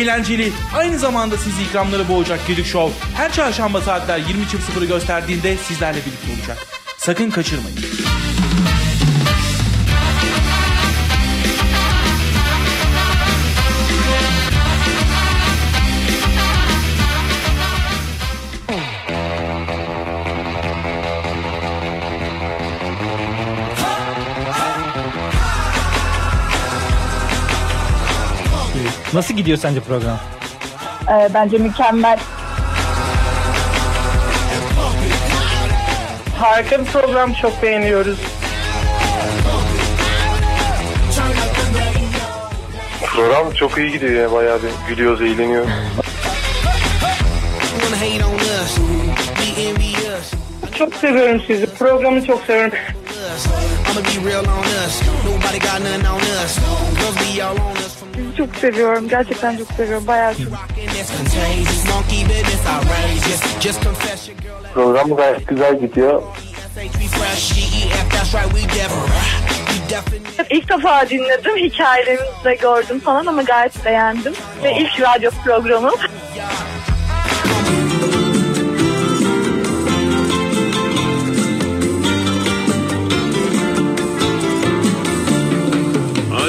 eğlenceli, aynı zamanda sizi ikramları boğacak Gedik Show her çarşamba saatler 20.00'ı gösterdiğinde sizlerle birlikte olacak. Sakın kaçırmayın. Nasıl gidiyor sence program? Ee, bence mükemmel. Harika bir program çok beğeniyoruz. Program çok iyi gidiyor ya bayağı bir gülüyoruz, eğleniyoruz. Çok seviyorum sizi. Programı çok seviyorum. Sizi çok seviyorum. Gerçekten çok seviyorum. Bayağı çok. Program gayet güzel gidiyor. İlk defa dinledim. Hikayelerinizi de gördüm falan ama gayet beğendim. Ve ilk radyo programım.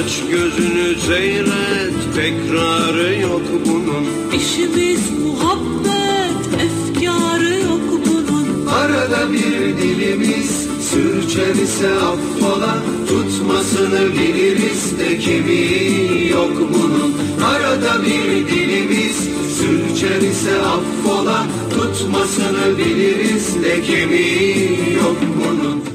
Aç gözünü seyret. Tekrarı yok bunun. İşimiz muhabbet, efkarı yok bunun. Arada bir dilimiz sürçer ise affola. Tutmasını biliriz de kemiği yok bunun. Arada bir dilimiz sürçer ise affola. Tutmasını biliriz de kemiği yok bunun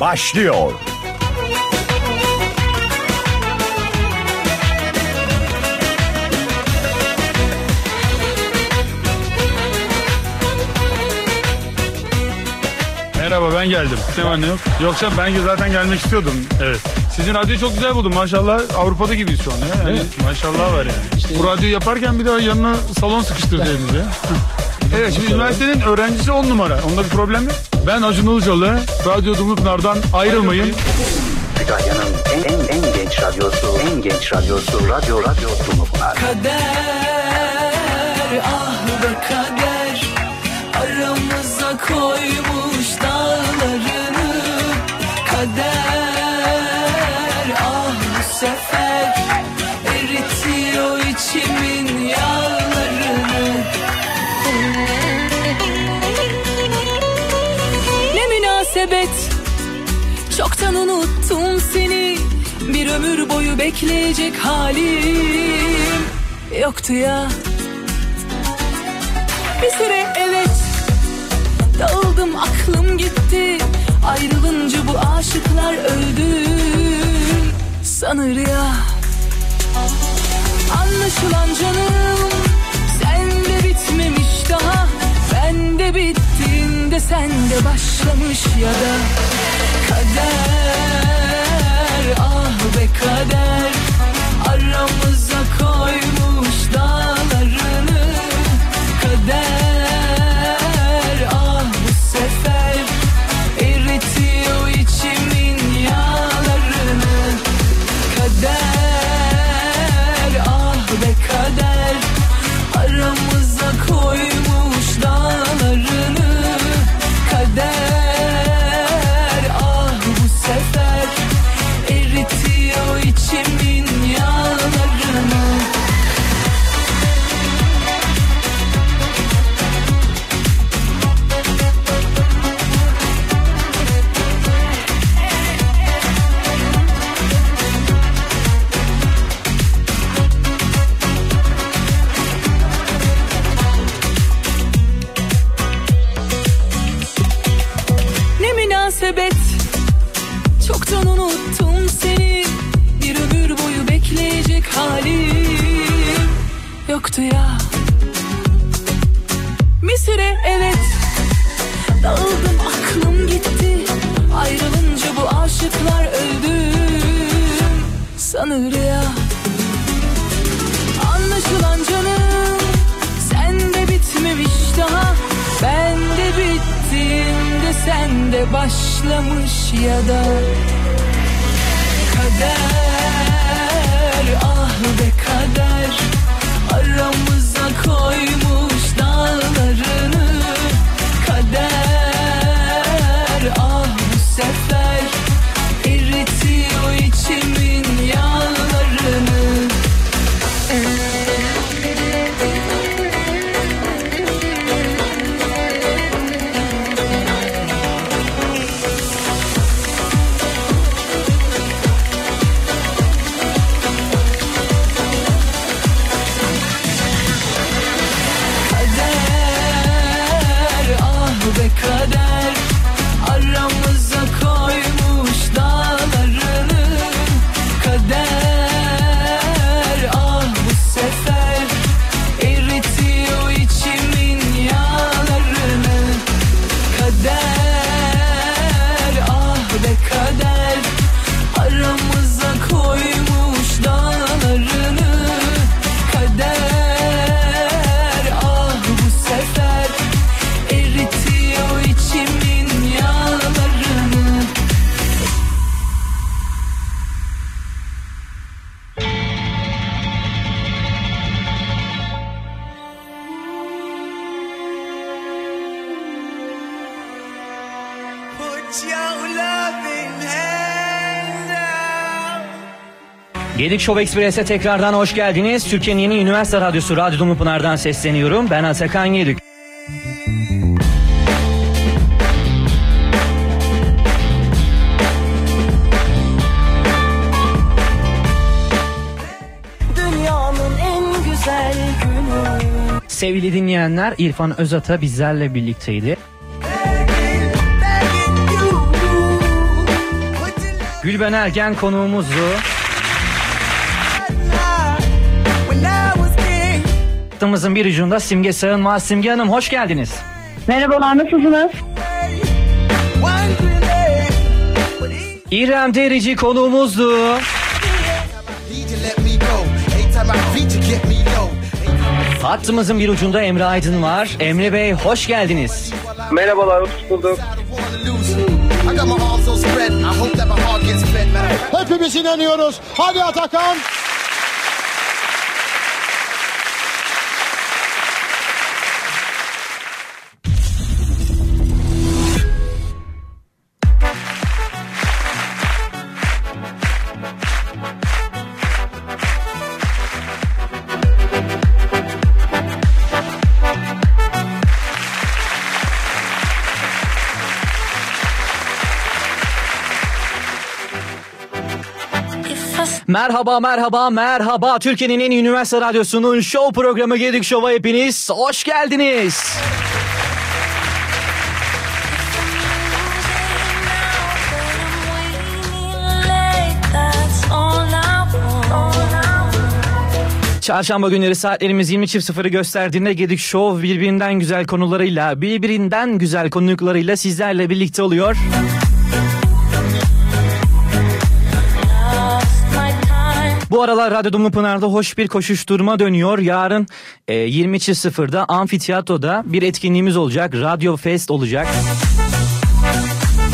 başlıyor. Merhaba ben geldim. Ne yok. Yoksa ben zaten gelmek istiyordum. Evet. Sizin radyoyu çok güzel buldum. Maşallah Avrupa'da gibiyiz şu an ya. Yani maşallah var yani. Bu radyoyu yaparken bir daha yanına salon sıkıştırsaydınız ya. evet şimdi üniversitenin öğrencisi on numara. Onda bir problem yok. Ben Acun Ilıcalı. Radyo Dumlupınar'dan ayrılmayın. Kütahya'nın en, en, en genç radyosu, en genç radyosu, radyo, radyo Dumlupınar. Kader, Münasebet Çoktan unuttum seni. Bir ömür boyu bekleyecek halim Yoktu ya. Bir süre evet Dağıldım aklım gitti. Ayrılınca bu aşıklar öldü Sanır ya. Anlaşılan canım Sende bitmemiş daha. Bende bittiğinde sende başlamış ya da Kader ah be kader. Aramıza koymuş yoktu ya Bir süre evet. Dağıldım aklım gitti. Ayrılınca bu aşıklar öldü. Sanır ya. Anlaşılan canım Sende bitmemiş daha. Ben de bittiğimde sende başlamış ya da. Kader Aramıza koymuş Gedik Show Express'e tekrardan hoş geldiniz. Türkiye'nin yeni üniversite radyosu Radyo Dumlupınar'dan sesleniyorum. Ben Atakan Yedik. Dünyanın en güzel günü Sevgili dinleyenler İrfan Özata bizlerle birlikteydi. Gülben Ergen konuğumuzdu. Hattımızın bir ucunda Simge Sağın var. Simge Hanım hoş geldiniz. Merhabalar nasılsınız? İrem Derici konuğumuzdu. Hattımızın bir ucunda Emre Aydın var. Emre Bey hoş geldiniz. Merhabalar, hoş bulduk. Hepimiz inanıyoruz. Hadi Atakan. Merhaba merhaba merhaba Türkiye'nin en iyi üniversite radyosunun show programı Gedik Show'a hepiniz hoş geldiniz. Çarşamba günleri saatlerimiz 20.00'ı gösterdiğinde Gedik Show birbirinden güzel konularıyla, birbirinden güzel konuklarıyla sizlerle birlikte oluyor. Bu aralar Radyo Dumlupınar'da hoş bir koşuşturma dönüyor. Yarın e, 20.00'da amfiteyatroda bir etkinliğimiz olacak. Radyo Fest olacak.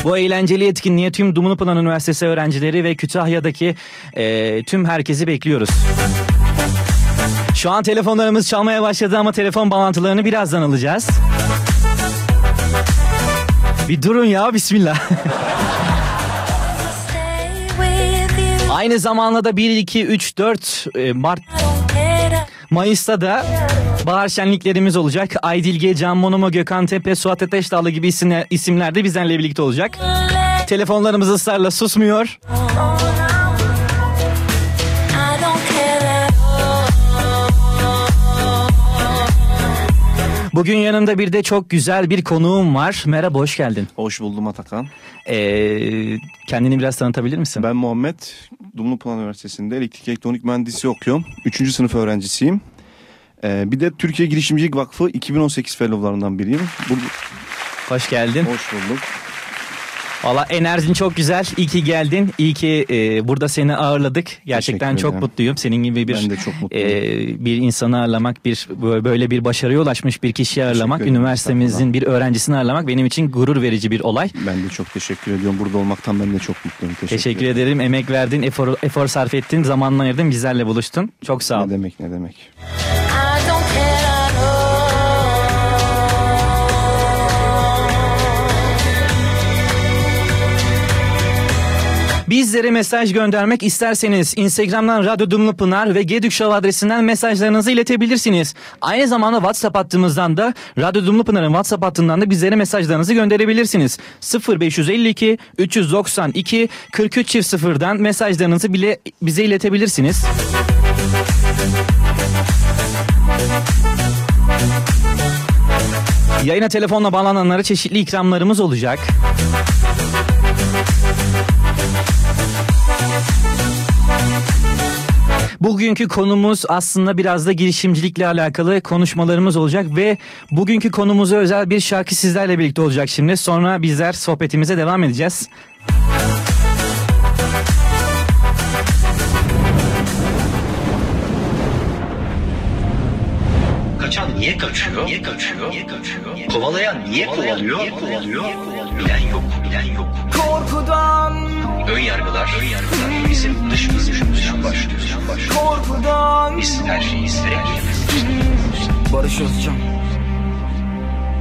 Bu eğlenceli etkinliğe tüm Dumlupınar Üniversitesi öğrencileri ve Kütahya'daki e, tüm herkesi bekliyoruz. Şu an telefonlarımız çalmaya başladı ama telefon bağlantılarını birazdan alacağız. Bir durun ya bismillah. Aynı zamanda da 1, 2, 3, 4 e, Mart Mayıs'ta da bahar şenliklerimiz olacak. Aydilge, Can Monomo, Gökhan Tepe, Suat Ateş Dağlı gibi isimler de bizlerle birlikte olacak. Telefonlarımız ısrarla susmuyor. Bugün yanımda bir de çok güzel bir konuğum var. Merhaba, hoş geldin. Hoş buldum Atakan. Ee, kendini biraz tanıtabilir misin? Ben Muhammed. Dumlupınar Üniversitesi'nde elektrik elektronik mühendisi okuyorum. Üçüncü sınıf öğrencisiyim. Ee, bir de Türkiye Girişimcilik Vakfı 2018 fellowlarından biriyim. Bu... Hoş geldin. Hoş bulduk. Valla enerjin çok güzel. İyi ki geldin. İyi ki e, burada seni ağırladık. Gerçekten çok ederim. mutluyum. Senin gibi bir Ben de çok mutluyum. e, bir insanı ağırlamak, bir böyle bir başarıya ulaşmış bir kişiyi ağırlamak, ederim, üniversitemizin bir öğrencisini ağırlamak benim için gurur verici bir olay. Ben de çok teşekkür ediyorum. Burada olmaktan ben de çok mutluyum. Teşekkür, Teşekkür ederim. Emek verdin, efor, efor sarf ettin, zamanını ayırdın, bizlerle buluştun. Çok sağ ol. Ne demek ne demek. Bizlere mesaj göndermek isterseniz Instagram'dan Radyo Dumlu Pınar ve Gedük Show adresinden mesajlarınızı iletebilirsiniz. Aynı zamanda WhatsApp hattımızdan da Radyo Dumlu Pınar'ın WhatsApp hattından da bizlere mesajlarınızı gönderebilirsiniz. 0552 392 43 çift sıfırdan mesajlarınızı bile bize iletebilirsiniz. Yayına telefonla bağlananlara çeşitli ikramlarımız olacak. Bugünkü konumuz aslında biraz da girişimcilikle alakalı konuşmalarımız olacak ve bugünkü konumuza özel bir şarkı sizlerle birlikte olacak şimdi. Sonra bizler sohbetimize devam edeceğiz. Kaçan niye kaçıyor? Niye kaçıyor? Niye kaçıyor? Kovalayan niye kovalıyor? Niye kovalıyor? Bilen yok, bilen yok. Korkudan, Ön yargılar, ön yargılar bizim dış korkudan Biz her şeyi yerimiz. Barış Özcan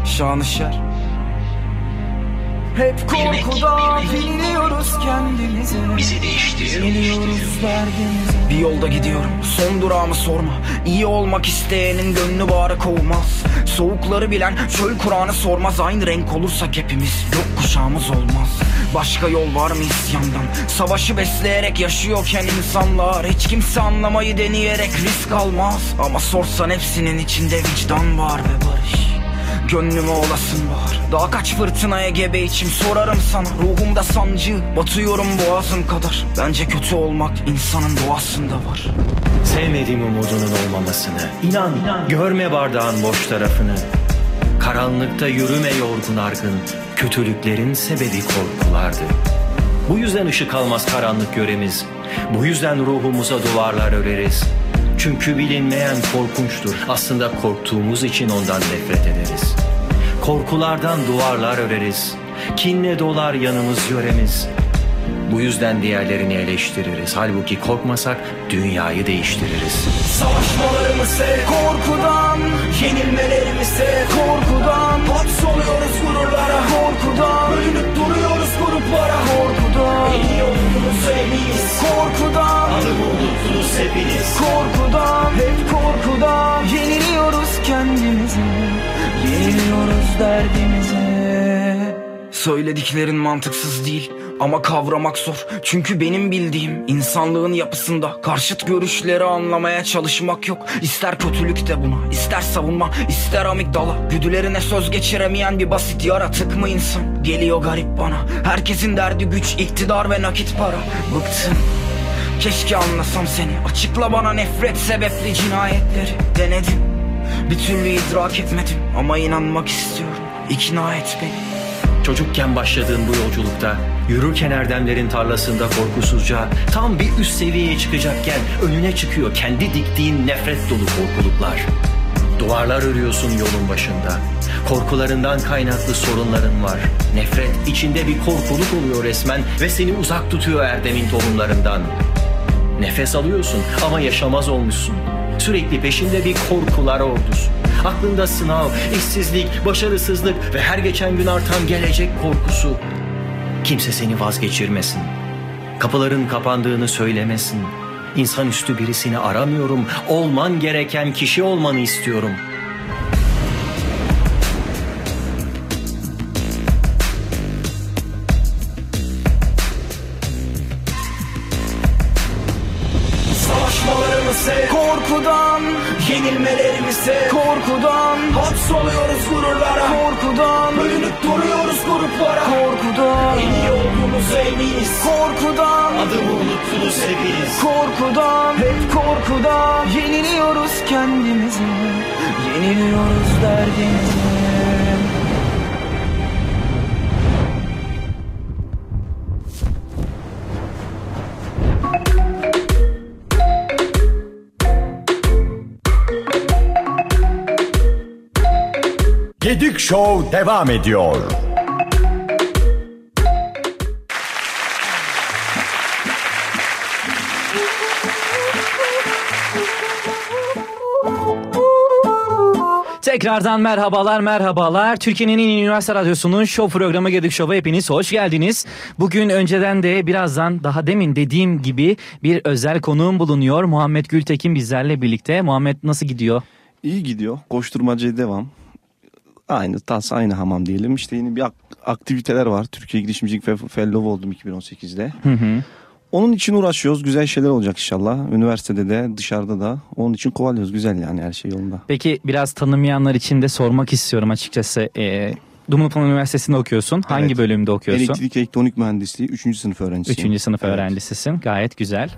Şanışer Hep korkudan bilmek. biliyoruz kendimizi Bizi değiştiriyor. Yeniliyoruz derdimizi Bir yolda gidiyorum son durağımı sorma. İyi olmak isteyenin gönlü bağrı kovmaz. Soğukları bilen çöl Kur'an'ı sormaz. Aynı renk olursak hepimiz yok kuşağımız olmaz. Başka yol var mı isyandan? Savaşı besleyerek yaşıyorken insanlar Hiç kimse anlamayı deneyerek risk almaz. Ama sorsan hepsinin içinde vicdan var ve barış Gönlüme olasın var. Daha kaç fırtınaya gebe içim sorarım sana. Ruhumda sancı batıyorum boğazım kadar. Bence kötü olmak insanın doğasında var. Sevmediğim umudunun olmamasını İnan, görme bardağın boş tarafını. Karanlıkta yürüme yorgun argın Kötülüklerin sebebi korkulardı. Bu yüzden ışık almaz karanlık yöremiz Bu yüzden ruhumuza duvarlar öreriz Çünkü bilinmeyen korkunçtur. Aslında korktuğumuz için ondan nefret ederiz. Korkulardan duvarlar öreriz. Kinle dolar yanımız yöremiz. Bu yüzden diğerlerini eleştiririz. Halbuki korkmasak dünyayı değiştiririz. Savaşmalarımı sev korkudan Yenilmelerimi sev korkudan. Hapsoluyoruz gururlara korkudan. Bölünüp duruyoruz gruplara korkudan. İyi olduğumuz emiyiz korkudan. Adımı unuttunuz hepiniz korkudan. Hep korkudan. Yeniliyoruz kendimizi Yeniliyoruz derdimizi Söylediklerin mantıksız değil ama kavramak zor. Çünkü benim bildiğim insanlığın yapısında Karşıt görüşleri anlamaya çalışmak yok. İster kötülük de buna ister savunma ister amigdala. Güdülerine söz geçiremeyen bir basit yaratık mı insan? Geliyor garip bana. Herkesin derdi güç iktidar ve nakit para. Bıktım. Keşke anlasam seni. Açıkla bana nefret sebepli cinayetleri. Denedim. Bir türlü idrak etmedim. Ama inanmak istiyorum. İkna et beni Çocukken başladığın bu yolculukta yürürken erdemlerin tarlasında korkusuzca tam bir üst seviyeye çıkacakken önüne çıkıyor kendi diktiğin nefret dolu korkuluklar. Duvarlar örüyorsun yolun başında. Korkularından kaynaklı sorunların var. Nefret içinde bir korkuluk oluyor resmen ve seni uzak tutuyor erdemin tohumlarından. Nefes alıyorsun ama yaşamaz olmuşsun. Sürekli peşinde bir korkular ordusu. Aklında sınav, işsizlik, başarısızlık ve her geçen gün artan gelecek korkusu. Kimse seni vazgeçirmesin. Kapıların kapandığını söylemesin. İnsanüstü birisini aramıyorum. Olman gereken kişi olmanı istiyorum. Eminiz Korkudan. Adımı unuttunuz hepiniz. Korkudan. Hep korkudan. Yeniliyoruz kendimizi. Yeniliyoruz derdimizi. Gedik Show devam ediyor. Tekrardan merhabalar merhabalar. Türkiye'nin en iyi üniversite radyosunun show programı Gedik Show'a hepiniz hoş geldiniz. Bugün önceden de birazdan daha demin dediğim gibi bir özel konuğum bulunuyor. Muhammed Gültekin bizlerle birlikte. Muhammed nasıl gidiyor? İyi gidiyor. Koşturmacaya devam. Aynı tas aynı hamam diyelim. İşte yeni bir ak- aktiviteler var. Türkiye Girişimcilik Fe- Fellow oldum 2018'de. Hı hı. Onun için uğraşıyoruz. Güzel şeyler olacak inşallah. Üniversitede de dışarıda da. Onun için kovalıyoruz. Güzel yani her şey yolunda. Peki biraz tanımayanlar için de sormak istiyorum açıkçası. Ee, Dumlupınar Üniversitesi'nde okuyorsun. Hangi Evet. bölümde okuyorsun? Elektrik elektronik mühendisliği 3. sınıf öğrencisiyim. Üçüncü sınıf Evet. öğrencisisin. Gayet güzel.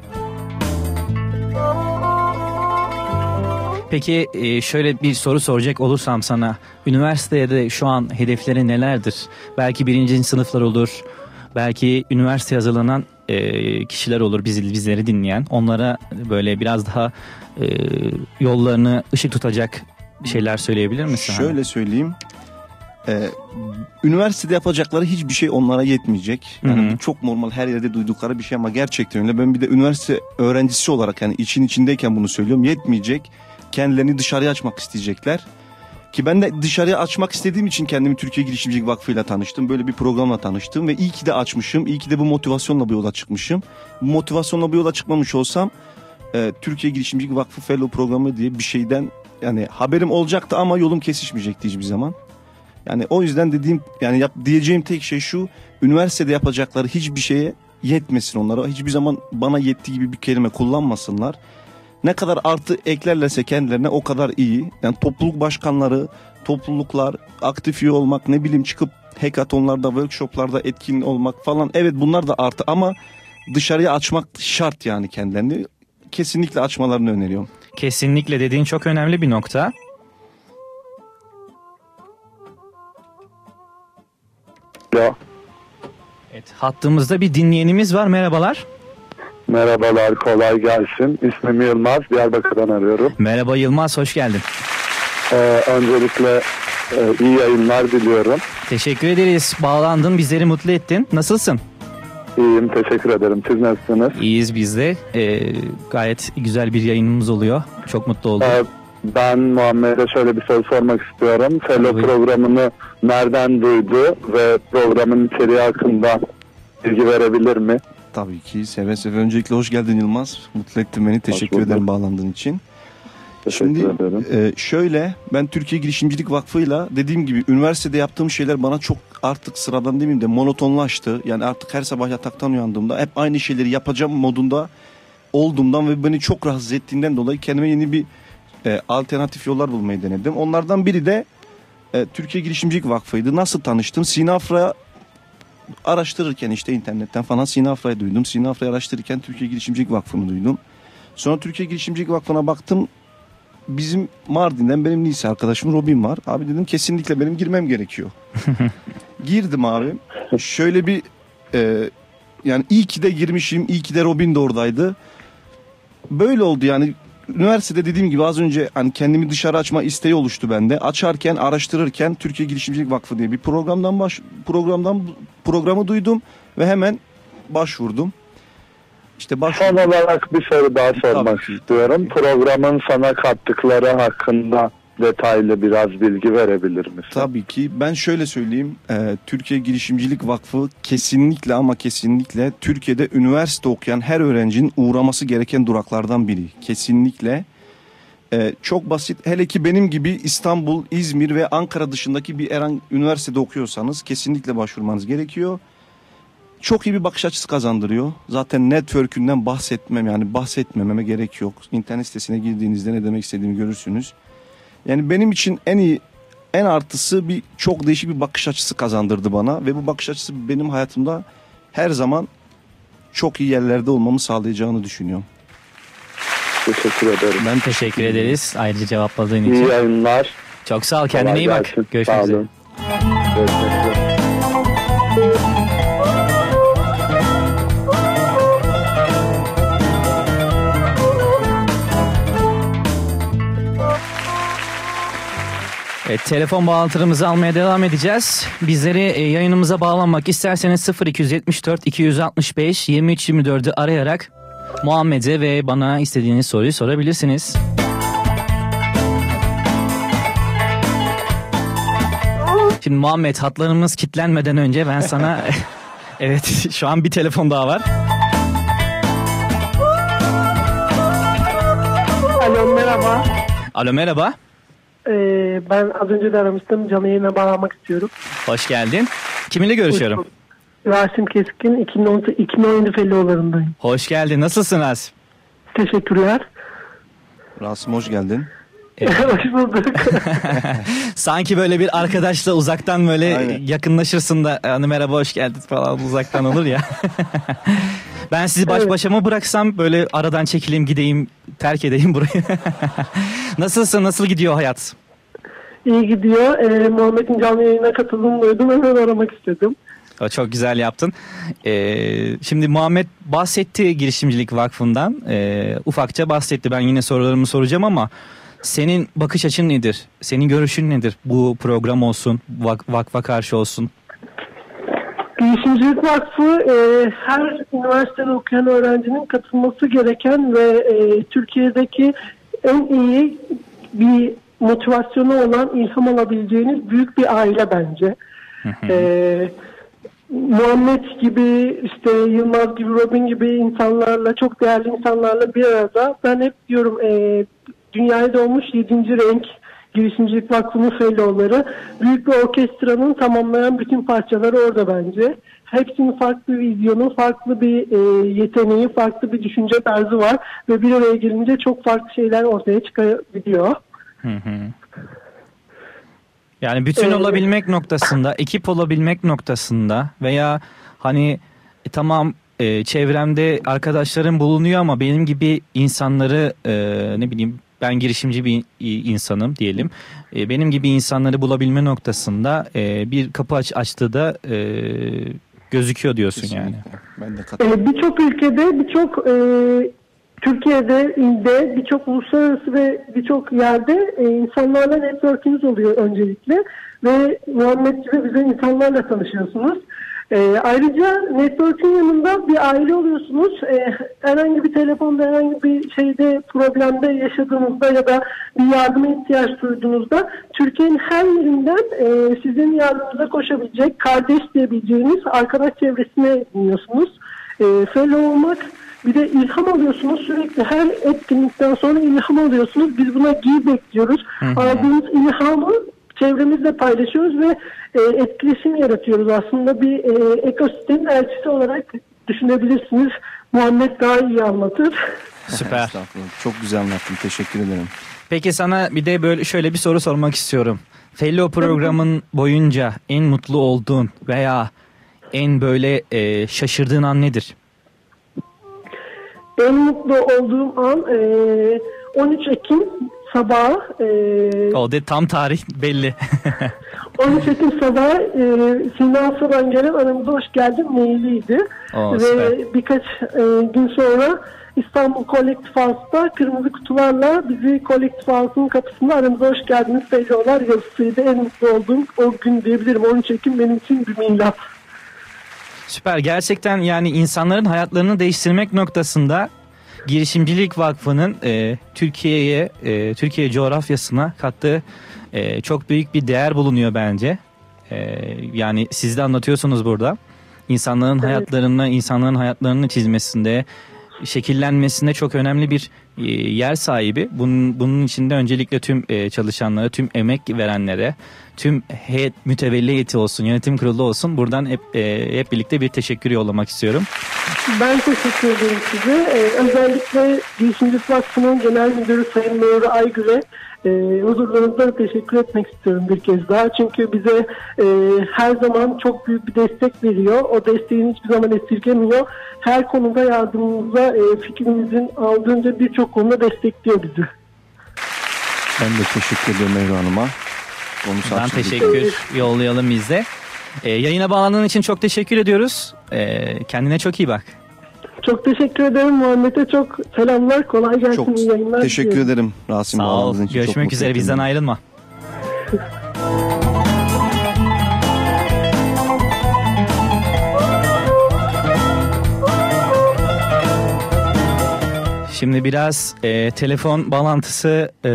Peki e, şöyle bir soru soracak olursam sana. Üniversitede şu an hedefleri nelerdir? Belki birinci sınıflar olur. Belki üniversite hazırlanan e, kişiler olur bizi, bizleri dinleyen. Onlara böyle biraz daha e, yollarını ışık tutacak şeyler söyleyebilir misin? Şöyle söyleyeyim. Ee, üniversitede yapacakları hiçbir şey onlara yetmeyecek. Yani Hı hı. bu çok normal her yerde duydukları bir şey ama gerçekten öyle. Ben bir de üniversite öğrencisi olarak yani için içindeyken bunu söylüyorum. Yetmeyecek. Kendilerini dışarıya açmak isteyecekler. Ki ben de dışarıya açmak istediğim için kendimi Türkiye Girişimcilik Vakfı ile tanıştım. Böyle bir programla tanıştım ve iyi ki de açmışım. İyi ki de bu motivasyonla bu yola çıkmışım. Bu motivasyonla bu yola çıkmamış olsam e, Türkiye Girişimcilik Vakfı Fellow programı diye bir şeyden yani haberim olacaktı ama yolum kesişmeyecekti hiçbir zaman. Yani o yüzden dediğim yani yap, diyeceğim tek şey şu. Üniversitede yapacakları hiçbir şeye yetmesin onlara. Hiçbir zaman bana yetti gibi bir kelime kullanmasınlar. Ne kadar artı eklerlerse kendilerine o kadar iyi. Yani topluluk başkanları, topluluklar, aktif üye olmak, ne bileyim çıkıp hackathonlarda, workshoplarda etkin olmak falan. Evet bunlar da artı ama dışarıya açmak şart yani kendilerini. Kesinlikle açmalarını öneriyorum. Kesinlikle dediğin çok önemli bir nokta. Ya. Evet, hattımızda bir dinleyenimiz var. Merhabalar. Merhabalar, kolay gelsin. İsmim Yılmaz, Diyarbakır'dan arıyorum. Merhaba Yılmaz, hoş geldin. Ee, öncelikle e, iyi yayınlar diliyorum. Teşekkür ederiz. Bağlandın, bizleri mutlu ettin. Nasılsın? İyiyim, teşekkür ederim. Siz nasılsınız? İyiyiz biz de. Ee, gayet güzel bir yayınımız oluyor. Çok mutlu oldum. Ee, ben Muhammed'e şöyle bir soru sormak istiyorum. Fellow programını nereden duydu ve programın içeriği hakkında bilgi verebilir mi? Tabii ki seve seve. Öncelikle hoş geldin Yılmaz. Mutlu ettin beni. Teşekkür ederim bağlandığın için. Şimdi e, şöyle ben Türkiye Girişimcilik Vakfı'yla dediğim gibi üniversitede yaptığım şeyler bana çok artık sıradan demeyeyim de monotonlaştı. Yani artık her sabah yataktan uyandığımda hep aynı şeyleri yapacağım modunda olduğumdan ve beni çok rahatsız ettiğinden dolayı kendime yeni bir e, alternatif yollar bulmayı denedim. Onlardan biri de e, Türkiye Girişimcilik Vakfı'ydı. Nasıl tanıştım? Sinafra araştırırken işte internetten falan Sinafra'yı duydum. Sinafra'yı araştırırken Türkiye Girişimcilik Vakfı'nı duydum. Sonra Türkiye Girişimcilik Vakfı'na baktım. Bizim Mardin'den benim lise arkadaşım Robin var. Abi dedim kesinlikle benim girmem gerekiyor. Girdim abi. Şöyle bir e, yani iyi ki de girmişim. iyi ki de Robin de oradaydı. Böyle oldu yani. Üniversitede dediğim gibi az önce hani kendimi dışarı açma isteği oluştu bende. Açarken, araştırırken Türkiye Girişimcilik Vakfı diye bir programdan baş programdan programı duydum ve hemen başvurdum. İşte baş Son olarak bir soru daha sormak istiyorum. Programın sana kattıkları hakkında detaylı biraz bilgi verebilir misin? Tabii ki. Ben şöyle söyleyeyim. Ee, Türkiye Girişimcilik Vakfı kesinlikle ama kesinlikle Türkiye'de üniversite okuyan her öğrencinin uğraması gereken duraklardan biri. Kesinlikle. Ee, çok basit. Hele ki benim gibi İstanbul, İzmir ve Ankara dışındaki bir herhangi üniversitede okuyorsanız kesinlikle başvurmanız gerekiyor. Çok iyi bir bakış açısı kazandırıyor. Zaten network'ünden bahsetmem yani bahsetmememe gerek yok. İnternet sitesine girdiğinizde ne demek istediğimi görürsünüz. Yani benim için en iyi en artısı bir çok değişik bir bakış açısı kazandırdı bana ve bu bakış açısı benim hayatımda her zaman çok iyi yerlerde olmamı sağlayacağını düşünüyorum. Teşekkür ederim. Ben teşekkür ederiz ayrıca cevapladığın için. İyi yayınlar. Çok sağ ol kendine Kolay iyi bak. gelsin. Görüşmek Sağ üzere. olun. Görüşmek üzere. Evet, telefon bağlantılarımızı almaya devam edeceğiz. Bizleri e, yayınımıza bağlanmak isterseniz 0274 265 23 24'ü arayarak Muhammed'e ve bana istediğiniz soruyu sorabilirsiniz. Şimdi Muhammed hatlarımız kilitlenmeden önce ben sana evet şu an bir telefon daha var. Alo merhaba. Alo merhaba. Ee, ben az önce de aramıştım. Canlı yayına bağlanmak istiyorum. Hoş geldin. Kiminle görüşüyorum? Rasim Keskin 2010, 2017 Felloğlarındayım. Hoş geldin. Nasılsın Rasim? Teşekkürler. Rasim hoş geldin. Hoş bulduk. Sanki böyle bir arkadaşla uzaktan böyle yakınlaşırsın da hani merhaba hoş geldin falan uzaktan olur ya. ben sizi baş Evet. başa mı bıraksam böyle aradan çekileyim gideyim terk edeyim burayı. Nasılsın nasıl gidiyor hayat? İyi gidiyor. Ee, Muhammed'in canlı yayına katıldığını duydum. Hemen aramak istedim. Çok güzel yaptın. Ee, şimdi Muhammed bahsetti Girişimcilik Vakfı'ndan. Ee, ufakça bahsetti. Ben yine sorularımı soracağım ama senin bakış açın nedir? Senin görüşün nedir? Bu program olsun, vak- vakfa karşı olsun. Girişimcilik Vakfı e, her üniversitede okuyan öğrencinin katılması gereken ve e, Türkiye'deki en iyi bir motivasyonu olan ilham alabileceğiniz büyük bir aile bence. E, Muhammed gibi işte Yılmaz gibi Robin gibi insanlarla çok değerli insanlarla bir arada ben hep diyorum e, dünyaya doğmuş 7. renk girişimcilik vakfının fellowları büyük bir orkestranın tamamlayan bütün parçaları orada bence. Hepsinin farklı bir vizyonu, farklı bir e, yeteneği, farklı bir düşünce tarzı var ve bir araya gelince çok farklı şeyler ortaya çıkabiliyor. Hı hı. Yani bütün olabilmek noktasında, ekip olabilmek noktasında veya hani e, tamam e, çevremde arkadaşlarım bulunuyor ama benim gibi insanları e, ne bileyim ben girişimci bir insanım diyelim. E, benim gibi insanları bulabilme noktasında e, bir kapı aç açtığı da e, gözüküyor diyorsun yani. Ben de Ee, birçok ülkede, birçok e, Türkiye'de, ilde, birçok uluslararası ve birçok yerde e, insanlarla network'ünüz oluyor öncelikle ve Muhammed gibi güzel insanlarla tanışıyorsunuz. E, ayrıca network'ün yanında bir aile oluyorsunuz. E, herhangi bir telefonda, herhangi bir şeyde problemde yaşadığınızda ya da bir yardıma ihtiyaç duyduğunuzda Türkiye'nin her yerinden e, sizin yardımınıza koşabilecek, kardeş diyebileceğiniz arkadaş çevresine bulunuyorsunuz. E, fellow olmak bir de ilham alıyorsunuz sürekli her etkinlikten sonra ilham alıyorsunuz. Biz buna giy bekliyoruz. Aldığımız ilhamı çevremizle paylaşıyoruz ve e, etkileşim yaratıyoruz. Aslında bir e, ekosistemin elçisi olarak düşünebilirsiniz. Muhammed daha iyi anlatır. Süper. Çok güzel anlattın. Teşekkür ederim. Peki sana bir de böyle şöyle bir soru sormak istiyorum. Fellow programın boyunca en mutlu olduğun veya en böyle e, şaşırdığın an nedir? En mutlu olduğum an e, 13 Ekim sabahı e, O de tam tarih belli. 13 Ekim sabahı e, Sinan Sorangelen aramıza hoş geldin mailiydi. Oo, Ve süper. birkaç e, gün sonra İstanbul Kolektif House'da kırmızı kutularla bizi Kolektif House'un kapısında aramıza hoş geldiniz söylüyorlar yazısıydı. En mutlu olduğum o gün diyebilirim. 13 Ekim benim için bir milat. Süper. Gerçekten yani insanların hayatlarını değiştirmek noktasında Girişimcilik Vakfı'nın e, Türkiye'ye, e, Türkiye coğrafyasına kattığı e, çok büyük bir değer bulunuyor bence. E, yani siz de anlatıyorsunuz burada. İnsanların hayatlarını, insanların hayatlarını çizmesinde, şekillenmesinde çok önemli bir e, yer sahibi. Bunun, bunun içinde öncelikle tüm e, çalışanlara, tüm emek verenlere, tüm heyet mütevelli heyeti olsun, yönetim kurulu olsun. Buradan hep e, hep birlikte bir teşekkür yollamak istiyorum. Ben teşekkür ederim size. Ee, özellikle Girişimcilik Vakfı'nın Genel Müdürü Sayın Nuri Aygül'e e, huzurlarınızda teşekkür etmek istiyorum bir kez daha. Çünkü bize e, her zaman çok büyük bir destek veriyor. O desteğini hiçbir zaman esirgemiyor. Her konuda yardımımıza e, fikrimizin aldığınca birçok konuda destekliyor bizi. Ben de teşekkür ederim Meyra Hanım'a. Ben teşekkür yollayalım biz de. Ee, yayına bağlandığın için çok teşekkür ediyoruz. Ee, kendine çok iyi bak. Çok teşekkür ederim Muhammed'e çok selamlar. Kolay gelsin. Çok yayınlar. teşekkür diliyorum. ederim Rasim Sağ ol. için. Çok Görüşmek üzere bizden ayrılma. Şimdi biraz e, telefon bağlantısı e,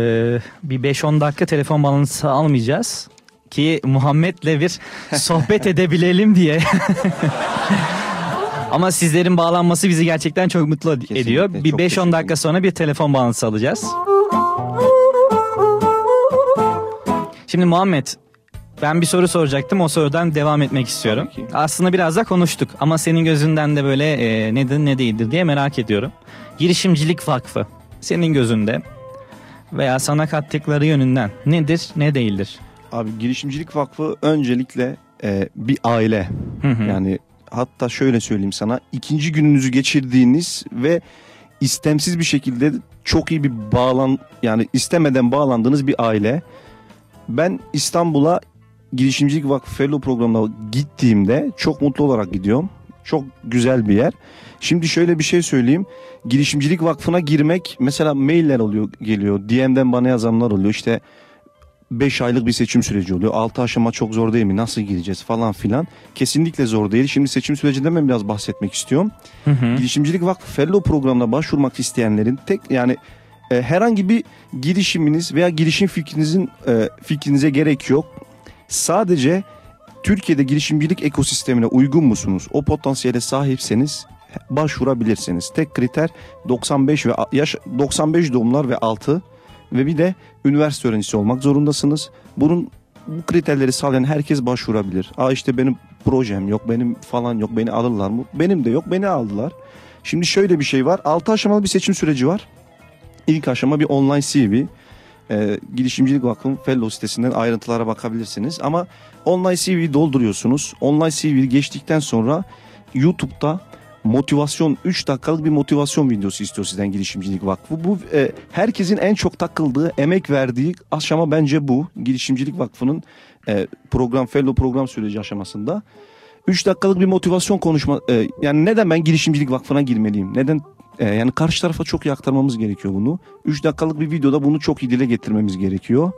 bir 5-10 dakika telefon bağlantısı almayacağız ki Muhammed'le bir sohbet edebilelim diye. Ama sizlerin bağlanması bizi gerçekten çok mutlu ediyor. Bir 5-10 dakika sonra bir telefon bağlantısı alacağız. Şimdi Muhammed ben bir soru soracaktım. O sorudan devam etmek istiyorum. Aslında biraz da konuştuk ama senin gözünden de böyle e, nedir ne değildir diye merak ediyorum. Girişimcilik Vakfı senin gözünde veya sana kattıkları yönünden nedir ne değildir? Abi Girişimcilik Vakfı öncelikle e, bir aile. Hı hı. Yani hatta şöyle söyleyeyim sana ikinci gününüzü geçirdiğiniz ve istemsiz bir şekilde çok iyi bir bağlan yani istemeden bağlandığınız bir aile. Ben İstanbul'a Girişimcilik Vakfı Fellow programına gittiğimde çok mutlu olarak gidiyorum. Çok güzel bir yer. Şimdi şöyle bir şey söyleyeyim. Girişimcilik Vakfı'na girmek mesela mailler oluyor geliyor. DM'den bana yazanlar oluyor. İşte 5 aylık bir seçim süreci oluyor. 6 aşama çok zor değil mi? Nasıl gireceğiz falan filan. Kesinlikle zor değil. Şimdi seçim sürecinden ben biraz bahsetmek istiyorum. Hı hı. Girişimcilik Vakfı Fellow programına başvurmak isteyenlerin tek yani e, herhangi bir girişiminiz veya girişim fikrinizin e, fikrinize gerek yok. Sadece Türkiye'de girişimcilik ekosistemine uygun musunuz? O potansiyele sahipseniz başvurabilirsiniz. Tek kriter 95 ve yaş 95 doğumlar ve altı ve bir de üniversite öğrencisi olmak zorundasınız. Bunun bu kriterleri sağlayan herkes başvurabilir. Aa işte benim projem yok, benim falan yok, beni alırlar mı? Benim de yok, beni aldılar. Şimdi şöyle bir şey var. 6 aşamalı bir seçim süreci var. İlk aşama bir online CV. Ee, Girişimcilik Vakfı'nın Fellow sitesinden ayrıntılara bakabilirsiniz. Ama online CV dolduruyorsunuz. Online CV geçtikten sonra YouTube'da motivasyon 3 dakikalık bir motivasyon videosu istiyor sizden Girişimcilik Vakfı. Bu e, herkesin en çok takıldığı, emek verdiği aşama bence bu. Girişimcilik Vakfı'nın e, program fellow program süreci aşamasında. 3 dakikalık bir motivasyon konuşma e, yani neden ben Girişimcilik Vakfı'na girmeliyim? Neden e, yani karşı tarafa çok iyi aktarmamız gerekiyor bunu. 3 dakikalık bir videoda bunu çok iyi dile getirmemiz gerekiyor.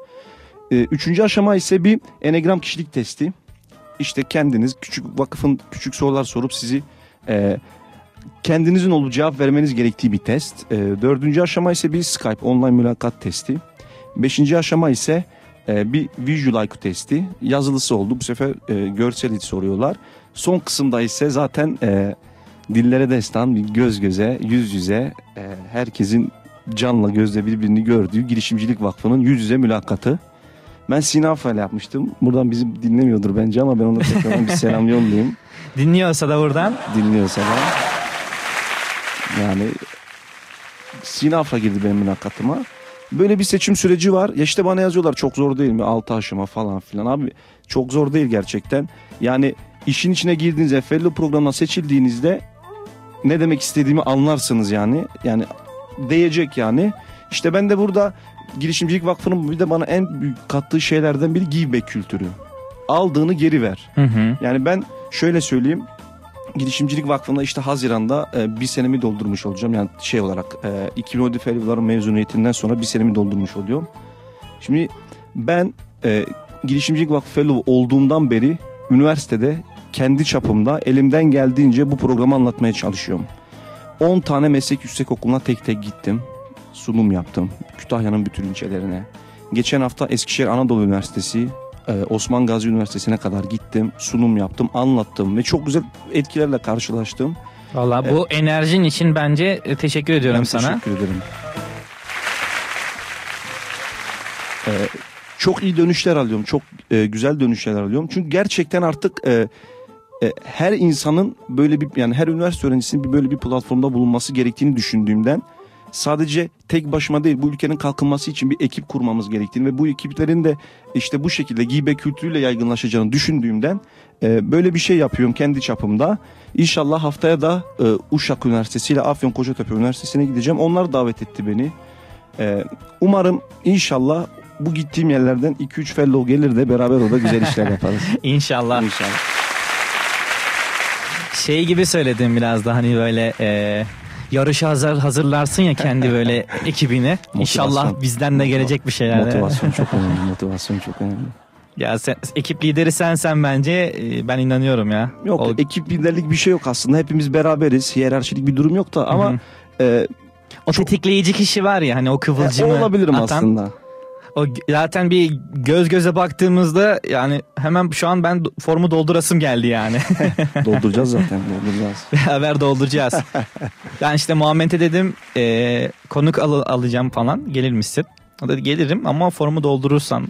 E, üçüncü aşama ise bir enegram kişilik testi. İşte kendiniz küçük vakıfın küçük sorular sorup sizi e, kendinizin olup cevap vermeniz gerektiği bir test. E, dördüncü aşama ise bir Skype online mülakat testi. Beşinci aşama ise e, bir Visual IQ testi. Yazılısı oldu. Bu sefer e, görsel soruyorlar. Son kısımda ise zaten e, dillere destan bir göz göze, yüz yüze e, herkesin canla gözle birbirini gördüğü Girişimcilik Vakfı'nın yüz yüze mülakatı. Ben Sina Afa'yla yapmıştım. Buradan bizi dinlemiyordur bence ama ben ona tekrar bir selam yollayayım. Dinliyorsa da buradan. Dinliyorsa da. Yani Sina Afra girdi benim mülakatıma. Böyle bir seçim süreci var. Ya işte bana yazıyorlar çok zor değil mi? Altı aşama falan filan. Abi çok zor değil gerçekten. Yani işin içine girdiğinizde, fellow programına seçildiğinizde ne demek istediğimi anlarsınız yani. Yani değecek yani. İşte ben de burada Girişimcilik Vakfı'nın bir de bana en büyük kattığı şeylerden biri give back kültürü. Aldığını geri ver. Hı hı. Yani ben şöyle söyleyeyim. Girişimcilik Vakfı'nda işte Haziran'da e, bir senemi doldurmuş olacağım. Yani şey olarak e, 2017 Fellow'ların mezuniyetinden sonra bir senemi doldurmuş oluyorum. Şimdi ben e, Girişimcilik Vakfı Fellow olduğumdan beri üniversitede kendi çapımda elimden geldiğince bu programı anlatmaya çalışıyorum. 10 tane meslek yüksek okuluna tek tek gittim. Sunum yaptım. Kütahya'nın bütün ilçelerine. Geçen hafta Eskişehir Anadolu Üniversitesi, Osman Gazi Üniversitesi'ne kadar gittim. Sunum yaptım, anlattım ve çok güzel etkilerle karşılaştım. Valla bu enerjin için bence e, teşekkür ediyorum Ben sana. teşekkür ederim. Ee, çok iyi dönüşler alıyorum. Çok e, güzel dönüşler alıyorum. Çünkü gerçekten artık e, e, her insanın böyle bir yani her üniversite öğrencisinin bir böyle bir platformda bulunması gerektiğini düşündüğümden sadece tek başıma değil bu ülkenin kalkınması için bir ekip kurmamız gerektiğini ve bu ekiplerin de işte bu şekilde gibe kültürüyle yaygınlaşacağını düşündüğümden e, böyle bir şey yapıyorum kendi çapımda. İnşallah haftaya da e, Uşak Üniversitesi ile Afyon Kocatepe Üniversitesi'ne gideceğim. Onlar davet etti beni. E, umarım inşallah bu gittiğim yerlerden 2-3 fellow gelir de beraber orada güzel işler yaparız. İnşallah. İnşallah. Şey gibi söyledim biraz da hani böyle e, yarışa hazır, hazırlarsın ya kendi böyle ekibini. İnşallah bizden de gelecek bir şeyler. Motivasyon çok önemli. Motivasyon çok önemli. Ya sen, ekip lideri sensen bence e, ben inanıyorum ya. Yok O- ekip liderlik bir şey yok aslında. Hepimiz beraberiz. Hiyerarşilik bir durum yok da ama e, o tetikleyici kişi var ya hani o kıvılcımı E, olabilirim atan. aslında. O zaten bir göz göze baktığımızda yani hemen şu an ben formu doldurasım geldi yani. Dolduracağız zaten dolduracağız. Beraber dolduracağız. ben işte Muhammed'e dedim e, konuk al- alacağım falan gelir misin? O da gelirim ama formu doldurursan.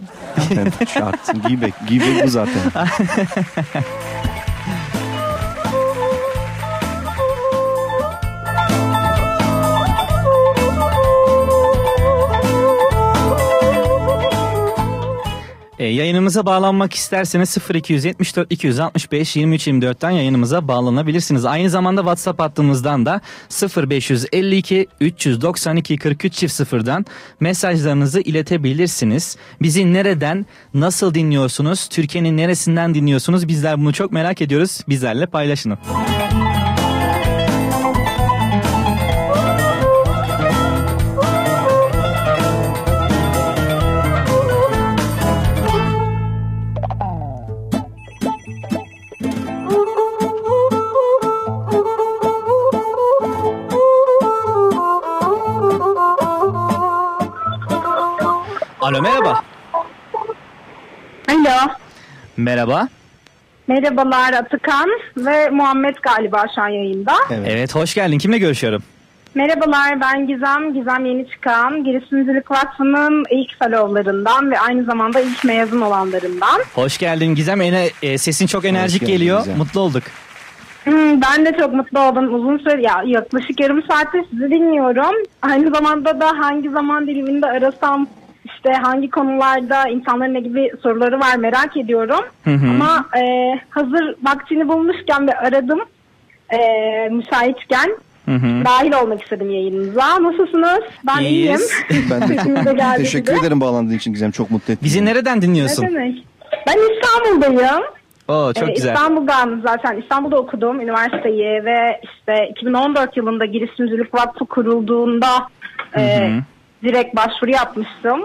Zaten şart. Giybek. Giybek bu zaten. E, yayınımıza bağlanmak isterseniz 0274 265 23 24'ten yayınımıza bağlanabilirsiniz. Aynı zamanda WhatsApp hattımızdan da 0552 392 43 çift sıfırdan mesajlarınızı iletebilirsiniz. Bizi nereden, nasıl dinliyorsunuz, Türkiye'nin neresinden dinliyorsunuz? Bizler bunu çok merak ediyoruz. Bizlerle paylaşın. Alo merhaba. Alo. Merhaba. Merhabalar Atakan ve Muhammed galiba şu an yayında. Evet. hoş geldin. Kimle görüşüyorum? Merhabalar ben Gizem. Gizem yeni çıkan Girişimcilik Vakfı'nın ilk fellowlarından ve aynı zamanda ilk mezun olanlarından. Hoş geldin Gizem. Ene- e, sesin çok enerjik geldin geliyor. Gizem. Mutlu olduk. Hmm, ben de çok mutlu oldum. Uzun süre ya yaklaşık yarım saattir sizi dinliyorum. Aynı zamanda da hangi zaman diliminde arasam işte hangi konularda insanların ne gibi soruları var merak ediyorum. Hı hı. Ama e, hazır vaktini bulmuşken ve aradım e, müsaitken Hı hı. dahil olmak istedim yayınınıza. Nasılsınız? Ben İyiyiz. iyiyim. Ben de teşekkür size. ederim bağlandığın için Gizem. Çok mutlu ettin. Bizi nereden dinliyorsun? Ne demek? Ben İstanbul'dayım. Oo, çok Ee, güzel. İstanbul'dan zaten İstanbul'da okudum üniversiteyi ve işte 2014 yılında Girişimcilik Vakfı kurulduğunda e, hı. direkt başvuru yapmıştım.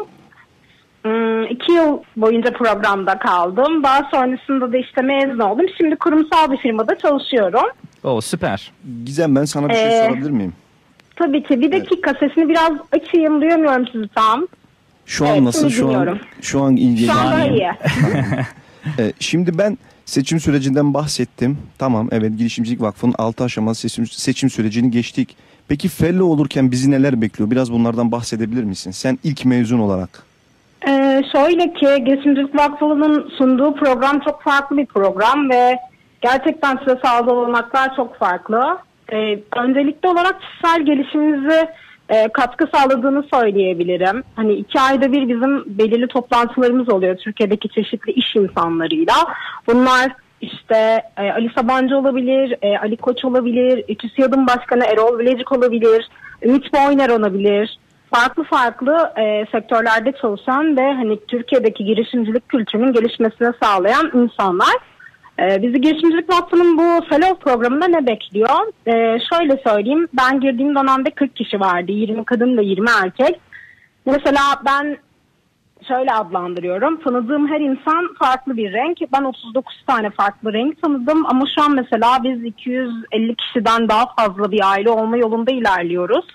Hmm, iki yıl boyunca programda kaldım. Daha sonrasında da işte mezun oldum. Şimdi kurumsal bir firmada çalışıyorum. Oo, süper. Gizem ben sana bir şey Ee, sorabilir miyim? Tabii ki. Bir dakika sesini biraz açayım. Duyamıyorum sizi tam. Şu an Evet, nasıl? Şu an şu an iyi Şu an daha iyi. Ee, şimdi ben seçim sürecinden bahsettim. Tamam evet Girişimcilik Vakfı'nın 6 aşamalı seçim, seçim sürecini geçtik. Peki fellow olurken bizi neler bekliyor? Biraz bunlardan bahsedebilir misin? Sen ilk mezun olarak. Ee, şöyle ki Girişimcilik Vakfı'nın sunduğu program çok farklı bir program ve gerçekten size sağladığı olanaklar çok farklı. Ee, öncelikli olarak kişisel gelişiminize e, katkı sağladığını söyleyebilirim. Hani iki ayda bir bizim belirli toplantılarımız oluyor Türkiye'deki çeşitli iş insanlarıyla. Bunlar işte e, Ali Sabancı olabilir, e, Ali Koç olabilir, TÜSİAD'ın başkanı Erol Bilecik olabilir, Ümit Boyner olabilir farklı farklı e, sektörlerde çalışan ve hani Türkiye'deki girişimcilik kültürünün gelişmesini sağlayan insanlar. E, bizi Girişimcilik Vakfı'nın bu fellow programında ne bekliyor? E, şöyle söyleyeyim ben girdiğim dönemde 40 kişi vardı 20 kadın ve 20 erkek. Mesela ben şöyle adlandırıyorum. Tanıdığım her insan farklı bir renk. Ben 39 tane farklı renk tanıdım ama şu an mesela biz 250 kişiden daha fazla bir aile olma yolunda ilerliyoruz.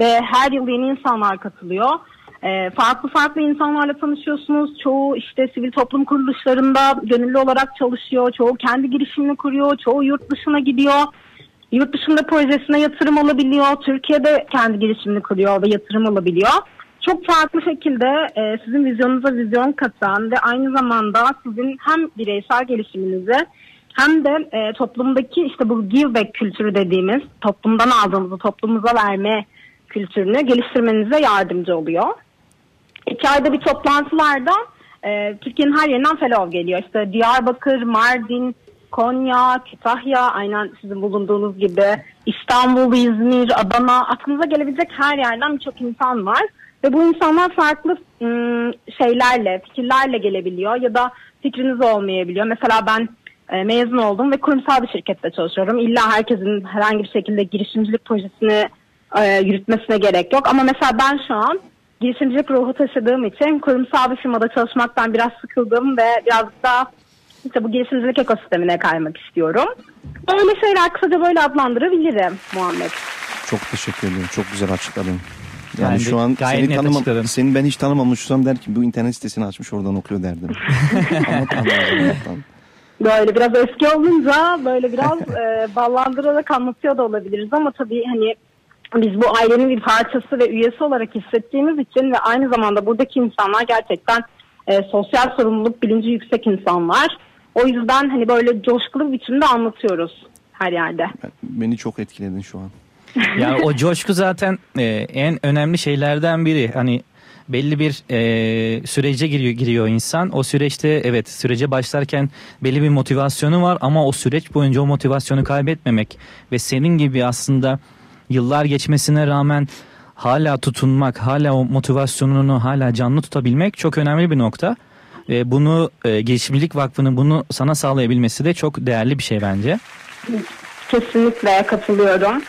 Ve her yıl yeni insanlar katılıyor. Ee, farklı farklı insanlarla tanışıyorsunuz. Çoğu işte sivil toplum kuruluşlarında gönüllü olarak çalışıyor. Çoğu kendi girişimini kuruyor. Çoğu yurt dışına gidiyor. Yurt dışında projesine yatırım alabiliyor. Türkiye'de kendi girişimini kuruyor ve yatırım alabiliyor. Çok farklı şekilde e, sizin vizyonunuza vizyon katan ve aynı zamanda sizin hem bireysel gelişiminize hem de e, toplumdaki işte bu give back kültürü dediğimiz toplumdan aldığımızı toplumumuza verme kültürünü geliştirmenize yardımcı oluyor. İki ayda bir toplantılarda e, Türkiye'nin her yerinden fellow geliyor. İşte Diyarbakır, Mardin, Konya, Kütahya, aynen sizin bulunduğunuz gibi İstanbul, İzmir, Adana, aklınıza gelebilecek her yerden birçok insan var. Ve bu insanlar farklı ım, şeylerle, fikirlerle gelebiliyor ya da fikriniz olmayabiliyor. Mesela ben e, mezun oldum ve kurumsal bir şirkette çalışıyorum. İlla herkesin herhangi bir şekilde girişimcilik projesini e, yürütmesine gerek yok. Ama mesela ben şu an girişimcilik ruhu taşıdığım için kurumsal bir firmada çalışmaktan biraz sıkıldım ve birazcık daha işte bu girişimcilik ekosistemine kaymak istiyorum. Böyle şeyler kısaca böyle adlandırabilirim Muhammed. Çok teşekkür ederim. Çok güzel açıkladın. Yani Ben şu an seni tanımam, seni ben hiç tanımamışsam der ki bu internet sitesini açmış oradan okuyor derdim. Ama tanımadım. Böyle biraz eski olunca böyle biraz e, ballandırarak anlatıyor da olabiliriz ama tabii hani biz bu ailenin bir parçası ve üyesi olarak hissettiğimiz için ve aynı zamanda buradaki insanlar gerçekten e, sosyal sorumluluk bilinci yüksek insanlar. O yüzden hani böyle coşkulu biçimde anlatıyoruz her yerde. Beni çok etkiledin şu an. Yani o coşku zaten e, en önemli şeylerden biri. Hani belli bir e, sürece giriyor giriyor insan. O süreçte evet sürece başlarken belli bir motivasyonu var ama o süreç boyunca o motivasyonu kaybetmemek ve senin gibi aslında yıllar geçmesine rağmen hala tutunmak, hala o motivasyonunu hala canlı tutabilmek çok önemli bir nokta. Ve bunu e, Girişimcilik Vakfı'nın bunu sana sağlayabilmesi de çok değerli bir şey bence. Kesinlikle katılıyorum.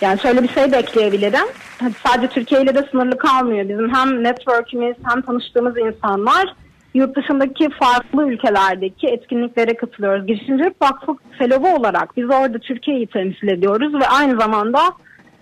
Yani şöyle bir şey de ekleyebilirim. Hani Sadece Türkiye ile de sınırlı kalmıyor. Bizim hem network'imiz hem tanıştığımız insanlar yurt dışındaki farklı ülkelerdeki etkinliklere katılıyoruz. Girişimcilik Vakfı Fellow'u olarak biz orada Türkiye'yi temsil ediyoruz ve aynı zamanda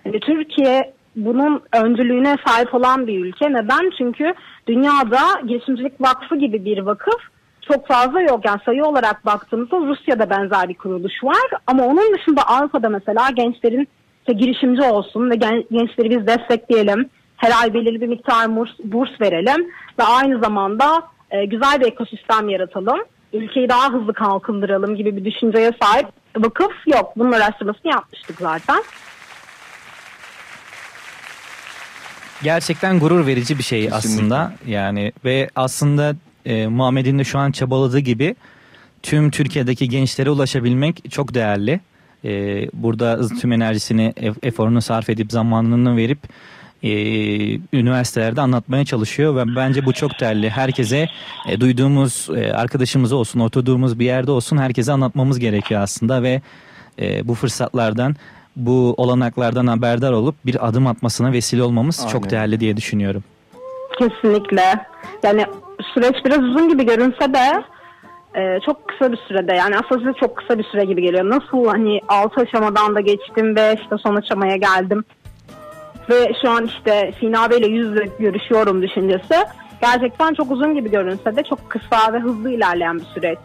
hani Türkiye bunun öncülüğüne sahip olan bir ülke. Neden? Çünkü dünyada Girişimcilik Vakfı gibi bir vakıf çok fazla yok. Yani sayı olarak baktığımızda Rusya'da benzer bir kuruluş var. Ama onun dışında Avrupa'da mesela gençlerin işte girişimci olsun ve gen- gençleri biz destekleyelim. Her ay belirli bir miktar burs, burs verelim ve aynı zamanda e, güzel bir ekosistem yaratalım. Ülkeyi daha hızlı kalkındıralım gibi bir düşünceye sahip vakıf yok. Bunun araştırmasını yapmıştık zaten. Gerçekten gurur verici bir şey aslında. Yani ve aslında e, Muhammed'in de şu an çabaladığı gibi tüm Türkiye'deki gençlere ulaşabilmek çok değerli. E, burada tüm enerjisini, e- eforunu sarf edip zamanını verip e, üniversitelerde anlatmaya çalışıyor ve bence bu çok değerli. Herkese e, duyduğumuz e, arkadaşımız olsun, oturduğumuz bir yerde olsun herkese anlatmamız gerekiyor aslında ve e, bu fırsatlardan, bu olanaklardan haberdar olup bir adım atmasına vesile olmamız Aynen. çok değerli diye düşünüyorum. Kesinlikle. Yani süreç biraz uzun gibi görünse de e, çok kısa bir sürede yani aslında size çok kısa bir süre gibi geliyor. Nasıl hani altı aşamadan da geçtim ve işte son aşamaya geldim. Ve şu an işte Sina Bey'le yüz yüze görüşüyorum düşüncesi. Gerçekten çok uzun gibi görünse de çok kısa ve hızlı ilerleyen bir süreç.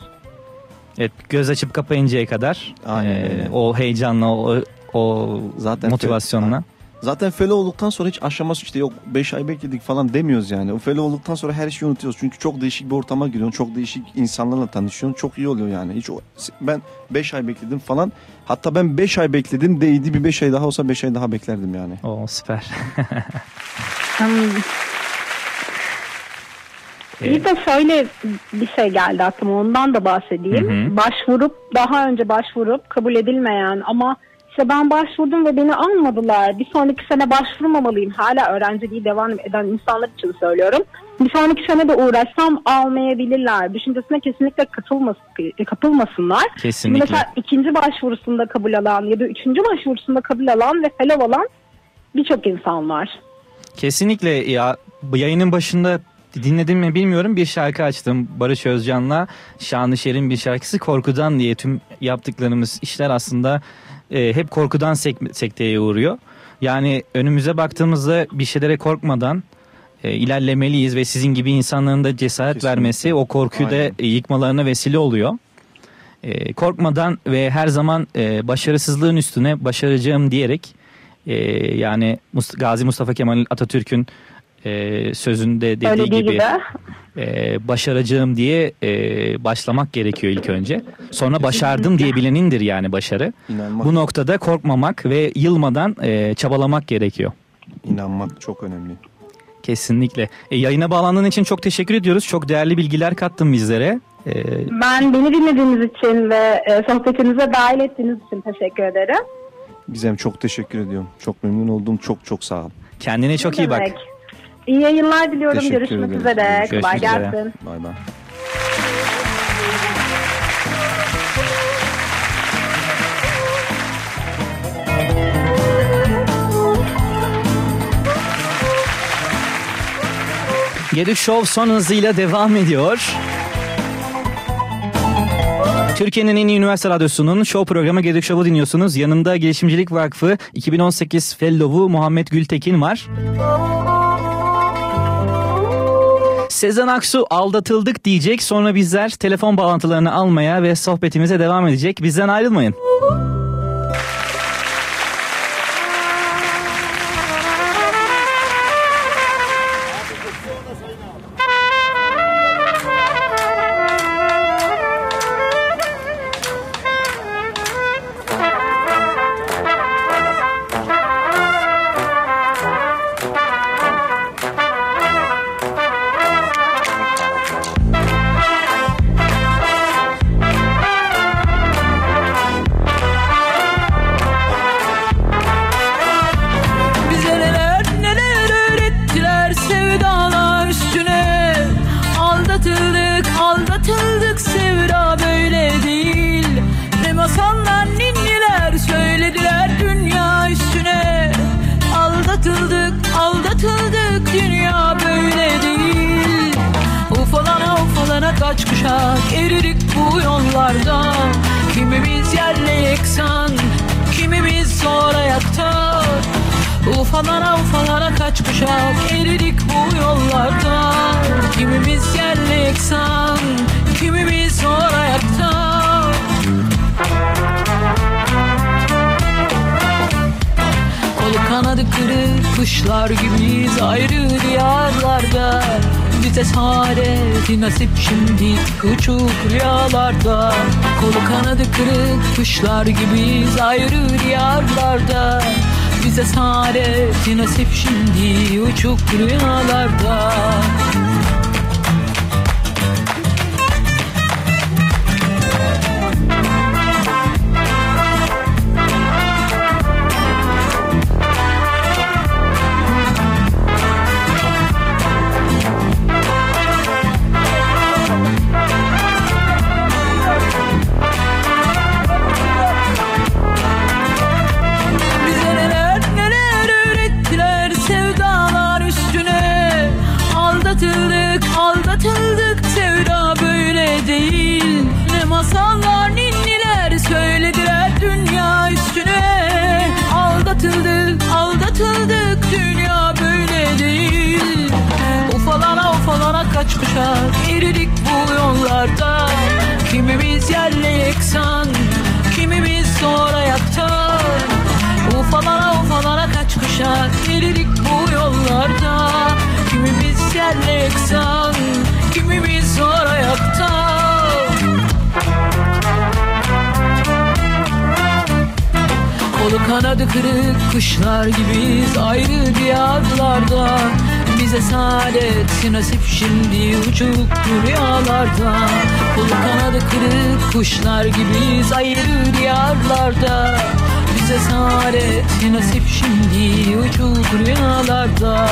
Evet göz açıp kapayıncaya kadar e, o heyecanla o, o Zaten motivasyonla. Zaten fellow olduktan sonra hiç aşaması işte yok 5 ay bekledik falan demiyoruz yani. O fellow olduktan sonra her şeyi unutuyoruz. Çünkü çok değişik bir ortama giriyorsun. Çok değişik insanlarla tanışıyorsun. Çok iyi oluyor yani. Hiç o, ben 5 ay bekledim falan. Hatta ben 5 ay bekledim değdi bir 5 ay daha olsa 5 ay daha beklerdim yani. O süper. Hmm. Bir de şöyle bir şey geldi aklıma ondan da bahsedeyim. Hı hı. Başvurup daha önce başvurup kabul edilmeyen ama işte ben başvurdum ve beni almadılar. Bir sonraki sene başvurmamalıyım. Hala öğrenciliği devam eden insanlar için söylüyorum. Bir sonraki sene de uğraşsam almayabilirler. Düşüncesine kesinlikle katılmas kapılmasınlar. Kesinlikle. Mesela ikinci başvurusunda kabul alan ya da üçüncü başvurusunda kabul alan ve fellow alan birçok insan var. Kesinlikle ya bu yayının başında dinledim mi bilmiyorum bir şarkı açtım Barış Özcan'la Şanlışer'in bir şarkısı Korkudan diye tüm yaptıklarımız işler aslında e, hep korkudan sek- sekteye uğruyor. Yani önümüze baktığımızda bir şeylere korkmadan e, ilerlemeliyiz ve sizin gibi insanların da cesaret vermesi o korkuyu da e, yıkmalarına vesile oluyor. E, korkmadan ve her zaman e, başarısızlığın üstüne başaracağım diyerek e, yani Gazi Mustafa Kemal Atatürk'ün e, sözünde dediği gibi, gibi. E, başaracağım diye e, başlamak gerekiyor ilk önce. Sonra başardım diyebilenindir yani başarı. İnanmak. Bu noktada korkmamak ve yılmadan e, çabalamak gerekiyor. İnanmak çok önemli. Kesinlikle. E, yayına bağlandığın için çok teşekkür ediyoruz. Çok değerli bilgiler kattın bizlere. E, Ben beni dinlediğiniz için ve e, sohbetinize dahil ettiğiniz için teşekkür ederim. Gizem çok teşekkür ediyorum. Çok memnun oldum. Çok çok sağ ol. Kendine çok Ne iyi bak. İyi yayınlar diliyorum. Teşekkür Görüşmek ederiz. üzere. Görüşmek Kolay üzere. gelsin. Bay bay. Gedik Show son hızıyla devam ediyor. Türkiye'nin en iyi üniversite radyosunun show programı Gedik Show'u dinliyorsunuz. Yanımda Girişimcilik Vakfı 2018 Fellow'u Muhammed Gültekin var. Sezen Aksu aldatıldık diyecek. Sonra bizler telefon bağlantılarını almaya ve sohbetimize devam edecek. Bizden ayrılmayın. Bize Bize saadeti nasip şimdi uçuk rüyalarda. Kolu kanadı kırık kuşlar gibiyiz ayrı diyarlarda. Bize saadeti nasip şimdi uçuk rüyalarda kanadı kırık kuşlar gibiyiz ayrı diyarlarda. Bize saadet nasip şimdi uçuk rüyalarda. Kolu kanadı kırık kuşlar gibiyiz ayrı diyarlarda. Bize saadet nasip şimdi uçuk rüyalarda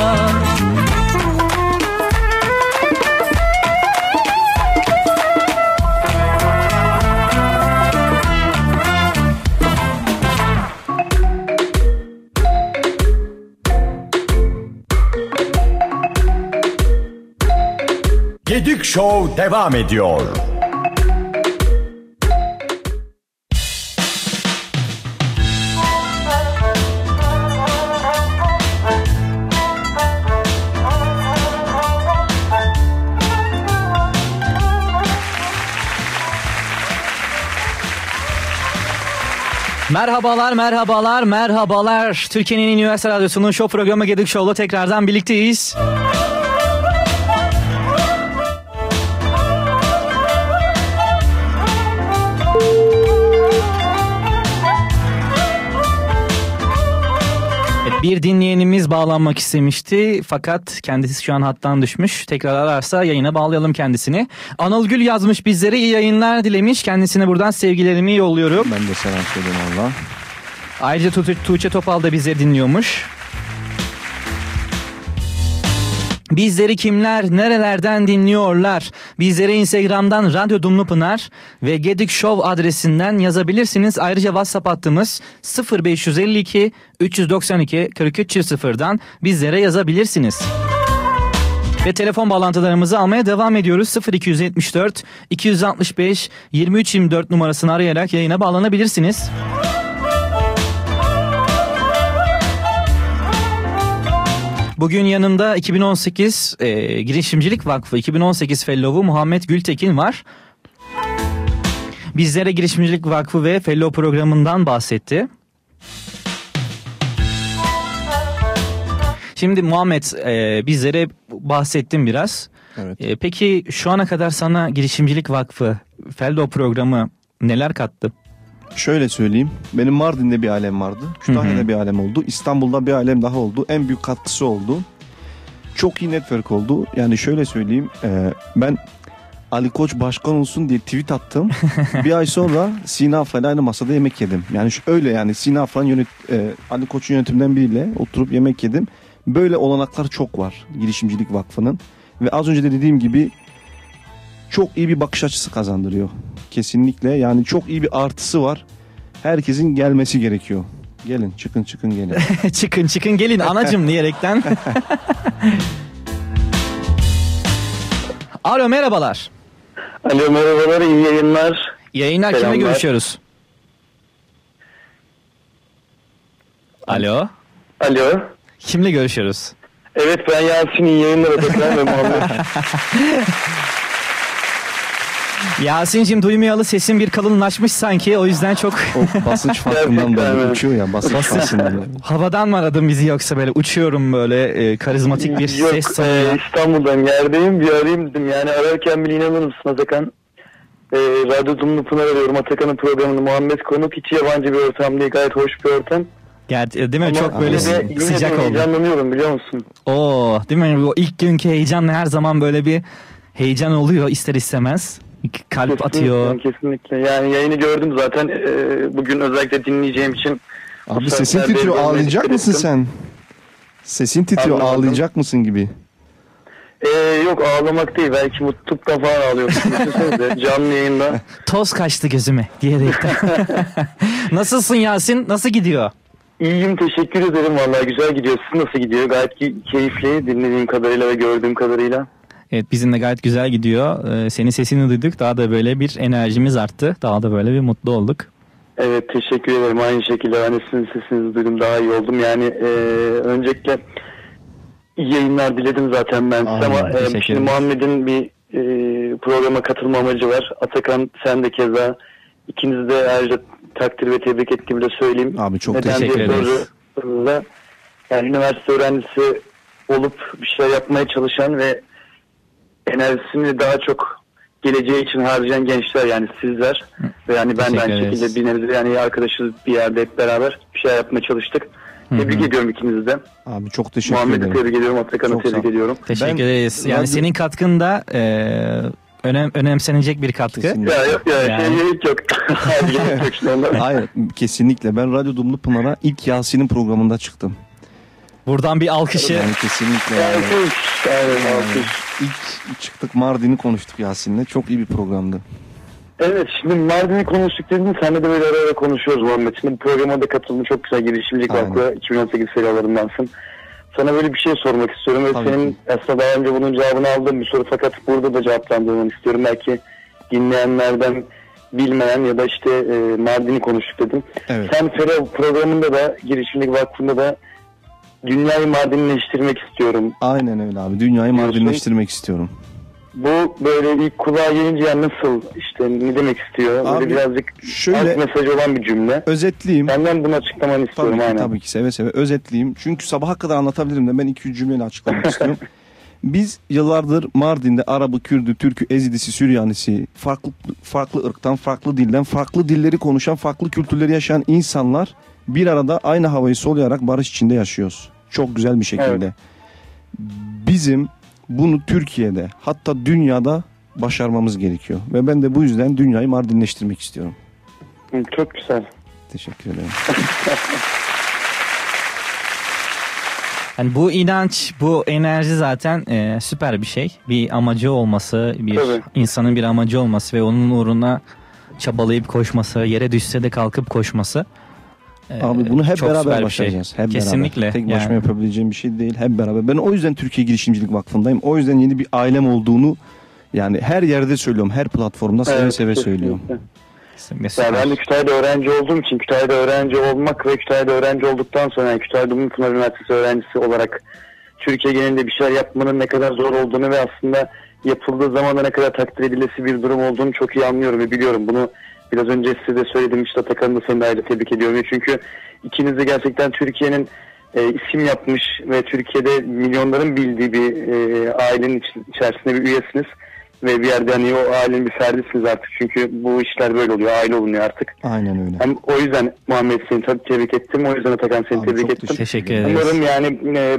Show devam ediyor. Merhabalar, merhabalar, merhabalar. Türkiye'nin üniversite radyosunun show programı Gedik Show'la tekrardan birlikteyiz. Bir dinleyenimiz bağlanmak istemişti fakat kendisi şu an hattan düşmüş. Tekrar ararsa yayına bağlayalım kendisini. Anıl Gül yazmış bizlere iyi yayınlar dilemiş. Kendisine buradan sevgilerimi yolluyorum. Ben de selam söyleyeyim Allah. Ayrıca Tu- Tuğçe Topal da bizleri dinliyormuş. Bizleri kimler, nerelerden dinliyorlar? Bizleri Instagram'dan Radyo Dumlupınar ve Gedik Show adresinden yazabilirsiniz. Ayrıca WhatsApp hattımız 0552 392 4300'dan bizlere yazabilirsiniz. Ve telefon bağlantılarımızı almaya devam ediyoruz. 0274 265 2324 numarasını arayarak yayına bağlanabilirsiniz. Bugün yanımda 2018 e, Girişimcilik Vakfı 2018 Fellow'u Muhammed Gültekin var. Bizlere Girişimcilik Vakfı ve Fellow programından bahsetti. Şimdi Muhammed e, bizlere bahsettin biraz. Evet. E, peki şu ana kadar sana Girişimcilik Vakfı Fellow programı neler kattı? Şöyle söyleyeyim. Benim Mardin'de bir alem vardı. Kütahya'da bir alem oldu. İstanbul'da bir alem daha oldu. En büyük katkısı oldu. Çok iyi network oldu. Yani şöyle söyleyeyim. e, ben Ali Koç başkan olsun diye tweet attım. bir ay sonra Sina Afra'yla aynı masada yemek yedim. Yani öyle yani Sina Afra'nın yönet, e, Ali Koç'un yönetiminden biriyle oturup yemek yedim. Böyle olanaklar çok var Girişimcilik Vakfı'nın. Ve az önce de dediğim gibi çok iyi bir bakış açısı kazandırıyor. Kesinlikle yani çok iyi bir artısı var. Herkesin gelmesi gerekiyor. Gelin çıkın çıkın gelin. çıkın çıkın gelin anacım diyerekten. Alo merhabalar. Alo merhabalar iyi yayınlar. Yayınlar kimle Selamlar. görüşüyoruz? Alo. Alo. Kimle görüşüyoruz? Evet ben Yasin iyi yayınlar ve Muhammed. Yasin'cim duymayalı sesin bir kalınlaşmış sanki o yüzden çok... basınç farkından dolayı uçuyor ya basınç farkından. Havadan mı aradın bizi yoksa böyle uçuyorum böyle e, karizmatik bir Yok ses e, tonuyla? İstanbul'dan yerdeyim bir arayayım dedim. Yani ararken bile inanır mısın Atakan? E, Radyo Dumlu Pınar arıyorum Atakan'ın programını Muhammed Konuk hiç yabancı bir ortam değil gayet hoş bir ortam. Ger- değil mi? Ama Çok böyle yine de- yine de sıcak oldu. heyecanlanıyorum biliyor musun? Oo, değil mi? O ilk günkü heyecanla her zaman böyle bir heyecan oluyor ister istemez. Kalp atıyor. Kesinlikle, kesinlikle. Yani yayını gördüm zaten e, bugün özellikle dinleyeceğim için. Abi sesin titriyor ağlayacak mısın ettim. sen? Sesin titriyor Anlamadım. ağlayacak mısın gibi. Ee, yok ağlamak değil belki mutluluktan falan ağlıyorum. Canlı yayında. Toz kaçtı gözüme diyerekten. Nasılsın Yasin? Nasıl gidiyor? İyiyim teşekkür ederim vallahi güzel gidiyor. Siz nasıl gidiyor? Gayet ki- keyifli dinlediğim kadarıyla ve gördüğüm kadarıyla. Evet bizim de gayet güzel gidiyor. Ee, senin sesini duyduk. Daha da böyle bir enerjimiz arttı. Daha da böyle bir mutlu olduk. Evet teşekkür ederim. Aynı şekilde ben de sizin sesinizi duydum daha iyi oldum. Yani e, öncelikle iyi yayınlar diledim zaten ben size ama e, şimdi. Muhammed'in bir e, programa katılma amacı var. Atakan sen de keza ikinizi de ayrıca takdir ve tebrik ettiğimi de söyleyeyim. Abi çok Neden teşekkür ederiz. Yani üniversite öğrencisi olup bir şeyler yapmaya çalışan ve enerjisini daha çok geleceği için harcayan gençler yani sizler ve yani ben de aynı şekilde bir nebze yani arkadaşız bir yerde hep beraber bir şeyler yapmaya çalıştık. Tebrik ediyorum ikinizi de. Abi çok teşekkür Muhammed'i ederim. tebrik ediyorum, Atakan'ı tebrik ediyorum. Teşekkür Ben- ederiz. Yani radyo- senin katkın da e, önem, önemsenecek bir katkı. Kesinlikle. Ya yok ya Yani- şey gerek yok. Hayır. Hayır kesinlikle ben Radyo Dumlu Pınar'a ilk Yasin'in programında çıktım. Buradan bir alkışı. Yani kesinlikle yani. Alkış. Aynen alkış. İlk çıktık Mardin'i konuştuk Yasin'le. Çok iyi bir programdı. Evet şimdi Mardin'i konuştuk dedin. Senle de böyle ara ara konuşuyoruz Muhammed. Şimdi bu programa da katıldın. Çok güzel girişimcilik vakfı 2018 seriyalarındansın. Sana böyle bir şey sormak istiyorum ve Tabii senin ki. aslında daha önce bunun cevabını aldığım bir soru fakat burada da cevaplandırmanı istiyorum. Belki dinleyenlerden bilmeyen ya da işte e, Mardin'i konuştuk dedim. Evet. Sen Fera programında da girişimcilik vakfında da dünyayı Mardinleştirmek istiyorum. Aynen öyle abi. Dünyayı Mardinleştirmek istiyorum. Bu böyle ilk kulağa gelince yani nasıl işte ne demek istiyor? Böyle Abi, birazcık şöyle- alt mesajı olan bir cümle. Özetleyeyim. Senden bunu açıklamanı istiyorum Tabii ki, aynen. tabii ki seve seve özetleyeyim. Çünkü sabaha kadar anlatabilirim de ben 2-3 cümleyle açıklamak istiyorum. Biz yıllardır Mardin'de Arabı, Kürdü, Türkü, Ezidisi, Süryanisi, farklı farklı ırktan, farklı dilden, farklı dilleri konuşan, farklı kültürleri yaşayan insanlar bir arada aynı havayı soluyarak barış içinde yaşıyoruz. Çok güzel bir şekilde. Bizim bunu Türkiye'de hatta dünyada başarmamız gerekiyor. Ve ben de bu yüzden dünyayı Mardinleştirmek istiyorum. Çok güzel. Teşekkür ederim. Yani bu inanç, bu enerji zaten e, süper bir şey. Bir amacı olması, bir Tabii. insanın bir amacı olması ve onun uğruna çabalayıp koşması, yere düşse de kalkıp koşması. E, Abi bunu hep çok beraber bir şey. başaracağız. Hep Kesinlikle. beraber. Tek başıma Yani. yapabileceğim bir şey değil. Hep beraber. Ben o yüzden Türkiye Girişimcilik Vakfı'ndayım. O yüzden yeni bir ailem olduğunu yani her yerde söylüyorum. Her platformda seve Evet, seve kesinlikle. söylüyorum. Ya ben de Kütahya'da öğrenci olduğum için Kütahya'da öğrenci olmak ve Kütahya'da öğrenci olduktan sonra yani Kütahya Dumlu Pınar Üniversitesi öğrencisi olarak Türkiye genelinde bir şeyler yapmanın ne kadar zor olduğunu ve aslında yapıldığı zaman da ne kadar takdir edilesi bir durum olduğunu çok iyi anlıyorum ve biliyorum. Bunu biraz önce size de söyledim. İşte Atakan'ı da seni de ayrıca tebrik ediyorum. Çünkü ikiniz de gerçekten Türkiye'nin e, isim yapmış ve Türkiye'de milyonların bildiği bir e, ailenin iç- içerisinde bir üyesiniz. Ve bir yerde hani o ailenin bir ferdisiniz artık. Çünkü bu işler böyle oluyor. Aile olunuyor artık. Aynen öyle. Hem o yüzden Muhammed seni tabii tebrik ettim. O yüzden Atakan seni tebrik ettim. Teşekkür ederiz. Umarım yani e,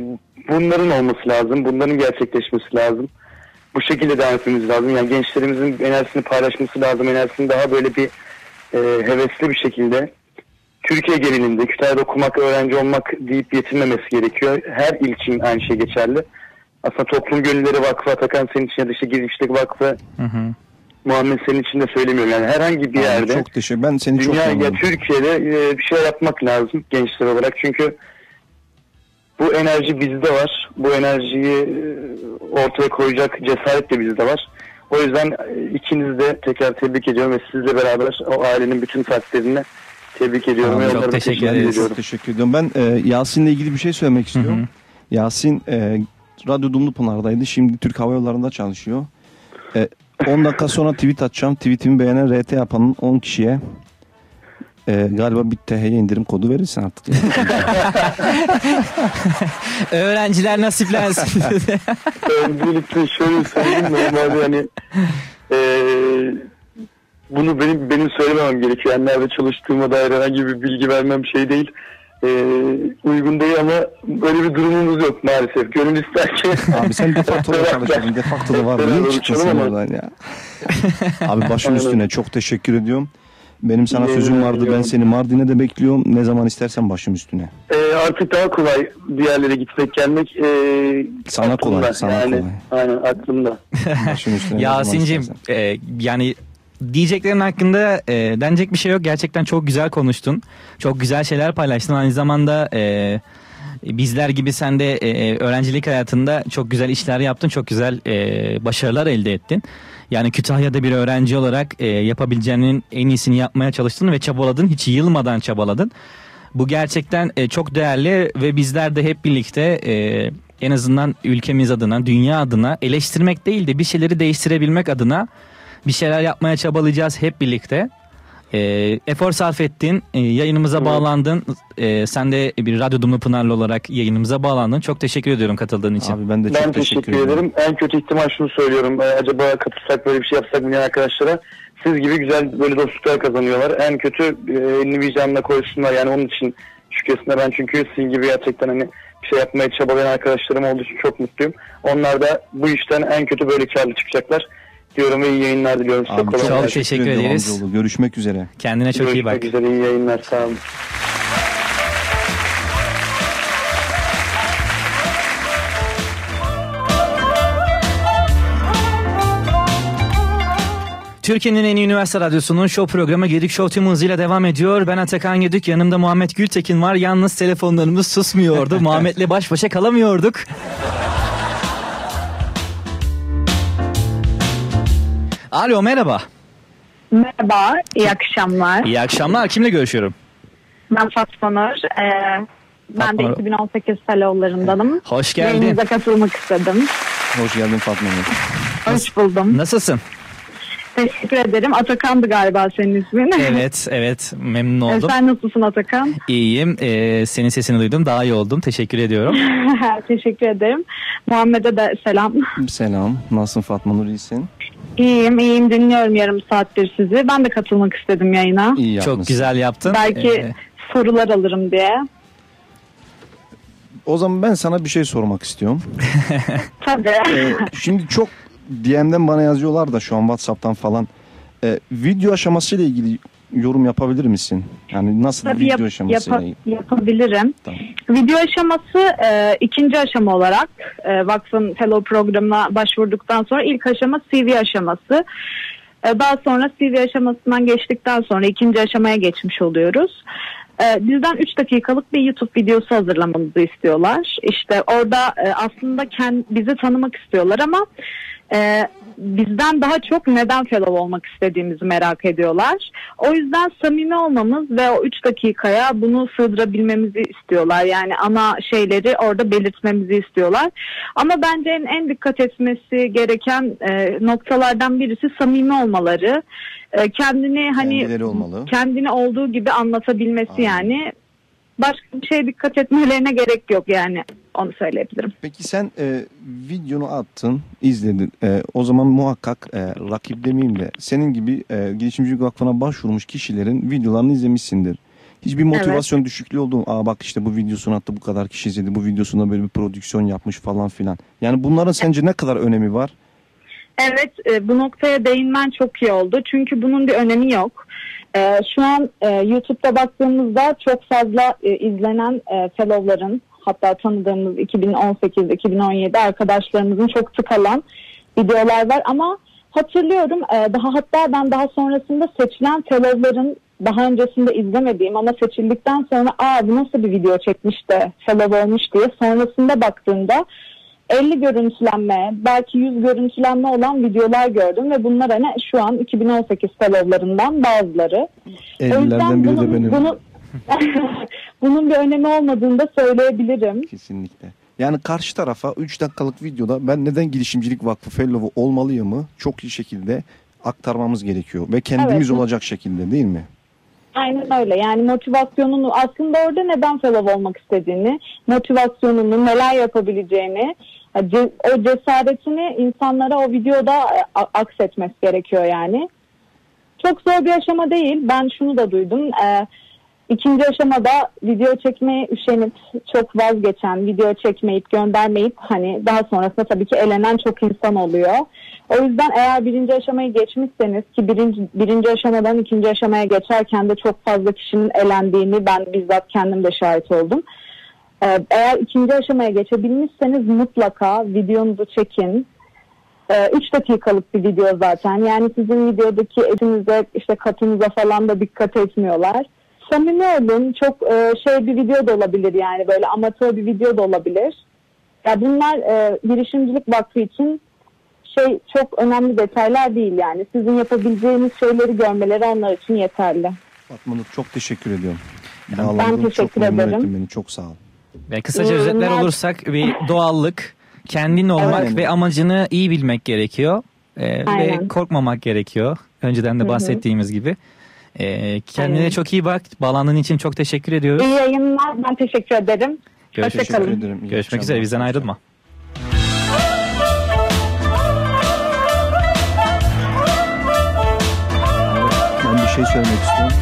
bunların olması lazım. Bunların gerçekleşmesi lazım. Bu şekilde devam etmemiz lazım. Yani gençlerimizin enerjisini paylaşması lazım. Enerjisini daha böyle bir e, hevesli bir şekilde Türkiye genelinde Kütahya'da okumak, öğrenci olmak deyip yetinmemesi gerekiyor. Her il için aynı şey geçerli. Aslında Toplum Gönülleri Vakfı, Atakan senin için ya da işte Girişlik Vakfı, Hı hı. Muhammed senin için de söylemiyorum. Yani herhangi bir Abi yerde Çok teşekkür Ben seni çok Dünya ya. Türkiye'de e, bir şey yapmak lazım gençler olarak. Çünkü bu enerji bizde var. Bu enerjiyi e, ortaya koyacak cesaret de bizde var. O yüzden e, ikinizi de tekrar tebrik ediyorum ve sizle beraber o ailenin bütün fertlerini tebrik ediyorum. Ve çok teşekkür ederiz. ediyorum. Çok teşekkür ediyorum. Ben e, Yasin'le ilgili bir şey söylemek istiyorum. Yasin e, Radyo Dumlupınar'daydı. Şimdi Türk Hava Yolları'nda çalışıyor. E, 10 dakika sonra tweet atacağım. Tweetimi beğenen RT yapanın 10 kişiye e, galiba bir THY indirim kodu verirsin artık. Öğrenciler nasiplensin. Öncelikle şöyle söyleyeyim normalde hani e, bunu benim benim söylememem gerekiyor. Yani nerede çalıştığıma dair herhangi bir bilgi vermem şey değil. E, uygun değil ama böyle bir durumumuz yok maalesef. Gönül ister ki. Abi sen defaktoda çalışıyordun. Defakto da var. Niye çıktın sen oradan ya? Abi başım üstüne çok teşekkür ediyorum. Benim sana sözüm vardı. Ben seni Mardin'e de bekliyorum. Ne zaman istersen başım üstüne. E, artık daha kolay bir yerlere gitmek gelmek. E, Sana kolay, aklımda. sana yani, kolay. Aynen aklımda. Başım üstüne. Yasin'cim e, yani diyeceklerin hakkında e, denecek bir şey yok. Gerçekten çok güzel konuştun. Çok güzel şeyler paylaştın. Aynı zamanda e, bizler gibi sen de e, öğrencilik hayatında çok güzel işler yaptın. Çok güzel e, başarılar elde ettin. Yani Kütahya'da bir öğrenci olarak e, yapabileceğinin en iyisini yapmaya çalıştın ve çabaladın. Hiç yılmadan çabaladın. Bu gerçekten e, çok değerli ve bizler de hep birlikte e, en azından ülkemiz adına, dünya adına eleştirmek değil de bir şeyleri değiştirebilmek adına bir şeyler yapmaya çabalayacağız hep birlikte. E, efor sarf ettin, e, yayınımıza bağlandın. E, sen de bir Radyo Dumlu Pınarlı olarak yayınımıza bağlandın. Çok teşekkür ediyorum katıldığın için. Abi ben de Ben teşekkür, ederim. En kötü ihtimal şunu söylüyorum. Ee, acaba katılsak böyle bir şey yapsak mı diyen arkadaşlara siz gibi güzel böyle dostluklar kazanıyorlar. En kötü e, elini vicdanına koysunlar. Yani onun için şükresine ben çünkü sizin gibi gerçekten hani bir şey yapmaya çabalayan arkadaşlarım olduğu için çok mutluyum. Onlar da bu işten en kötü böyle karlı çıkacaklar. Diyorum ve iyi yayınlar diliyorum. Abi çok gelsin. teşekkür amcaoğlu. Görüşmek üzere. Kendine çok iyi bak. Görüşmek üzere iyi yayınlar sağ olun. Türkiye'nin en iyi üniversite radyosunun show programı Gedik Show tüm hızıyla devam ediyor. Ben Atakan Gedik, yanımda Muhammed Gültekin var. Yalnız telefonlarımız susmuyordu. Muhammed'le baş başa kalamıyorduk. Alo merhaba. Merhaba, iyi akşamlar. İyi akşamlar. Kimle görüşüyorum? Ben Fatma Nur. Ee, ben de Fatma. 2018 felowlarındanım. Hoş geldin. Yayınıza katılmak istedim. Hoş geldin Fatma Hanım. Hoş buldum. Nasılsın? Teşekkür ederim. Atakan'dı galiba senin ismin. Evet, evet. Memnun Ee, oldum. Sen nasılsın Atakan? İyiyim. Ee, senin sesini duydum. Daha iyi oldum. Teşekkür ediyorum. Teşekkür ederim. Muhammed'e de selam. Selam. Nasılsın Fatma Nur iyisin? İyiyim, iyiyim. Dinliyorum yarım saattir sizi. Ben de katılmak istedim yayına. İyi Çok güzel yaptın. Belki Ee, sorular alırım diye. O zaman ben sana bir şey sormak istiyorum. Tabii. Ee, şimdi çok DM'den bana yazıyorlar da şu an WhatsApp'tan falan. Ee, video aşamasıyla ilgili yorum yapabilir misin? Yani nasıl Tabii video yap- aşamasıyla ilgili? yapabilirim. Video aşaması e, ikinci aşama olarak e, vakfın fellow programına başvurduktan sonra ilk aşama CV aşaması. E, daha sonra CV aşamasından geçtikten sonra ikinci aşamaya geçmiş oluyoruz. E, bizden 3 dakikalık bir YouTube videosu hazırlamamızı istiyorlar. İşte orada e, aslında kend, bizi tanımak istiyorlar ama e, bizden daha çok neden fellow olmak istediğimizi merak ediyorlar. O yüzden samimi olmamız ve o 3 dakikaya bunu sığdırabilmemizi istiyorlar. Yani ana şeyleri orada belirtmemizi istiyorlar. Ama bence en, en dikkat etmesi gereken e, noktalardan birisi samimi olmaları. E, kendini hani olmalı. kendini olduğu gibi anlatabilmesi yani. Başka bir şeye dikkat etmelerine gerek yok yani. Onu söyleyebilirim. Peki sen e, videonu attın, izledin. E, o zaman muhakkak e, rakip demeyeyim de senin gibi e, girişimcilik vakfına başvurmuş kişilerin videolarını izlemişsindir. Hiçbir motivasyon düşüklüğü oldu mu? Aa bak işte bu videosunu attı bu kadar kişi izledi. Bu videosunda böyle bir prodüksiyon yapmış falan filan. Yani bunların sence ne kadar önemi var? Evet e, bu noktaya değinmen çok iyi oldu. Çünkü bunun bir önemi yok. E, şu an e, YouTube'da baktığımızda çok fazla izlenen fellowların hatta tanıdığımız 2018-2017 arkadaşlarımızın çok tıkalan videolar var ama hatırlıyorum e, daha hatta ben daha sonrasında seçilen fellowların daha öncesinde izlemediğim ama seçildikten sonra aa bu nasıl bir video çekmiş de fellow olmuş diye sonrasında baktığımda 50 görüntülenme, belki 100 görüntülenme olan videolar gördüm ve bunlar hani şu an 2018 fellowlarından bazıları. O yüzden 50'lerden biri de benim. bunun, bunun bir önemi olmadığını da söyleyebilirim. Kesinlikle. Yani karşı tarafa 3 dakikalık videoda ben neden girişimcilik vakfı fellow'u olmalıyımı çok iyi şekilde aktarmamız gerekiyor. Ve kendimiz Evet. olacak şekilde değil mi? Aynen öyle. Yani motivasyonunu aslında orada neden fellow olmak istediğini, motivasyonunu, neler yapabileceğini, ce- o cesaretini insanlara o videoda e, aksetmesi gerekiyor yani. Çok zor bir aşama değil. Ben şunu da duydum. Ee, ikinci aşamada video çekmeye üşenip çok vazgeçen, video çekmeyip göndermeyip hani daha sonrasında tabii ki elenen çok insan oluyor. O yüzden eğer birinci aşamayı geçmişseniz ki birinci, birinci aşamadan ikinci aşamaya geçerken de çok fazla kişinin elendiğini ben bizzat kendim de şahit oldum. Ee, eğer ikinci aşamaya geçebilmişseniz mutlaka videonuzu çekin. 3 dakikalık bir video zaten. Yani sizin videodaki etinize, işte katınıza falan da dikkat etmiyorlar. Samimi olun. Çok e, şey bir video da olabilir yani böyle amatör bir video da olabilir. Ya bunlar e, girişimcilik vakfı için şey çok önemli detaylar değil yani. Sizin yapabileceğiniz şeyleri görmeleri onlar için yeterli. Fatma Nur çok teşekkür ediyorum. Ben Bağlandın, çok teşekkür memnun ederim. beni. Çok sağ ol. Ve kısaca özetler olursak bir doğallık, kendin olmak Evet. ve amacını iyi bilmek gerekiyor. Ee, ve korkmamak gerekiyor. Önceden de bahsettiğimiz gibi. Ee, kendine Aynen. çok iyi bak. Bağlandığın için çok teşekkür ediyoruz. İyi yayınlar. Ben teşekkür ederim. Görüşmek, Hoşçakalın. ederim. İyi Görüşmek üzere. Bizden ayrılma. Ben bir şey söylemek istiyorum.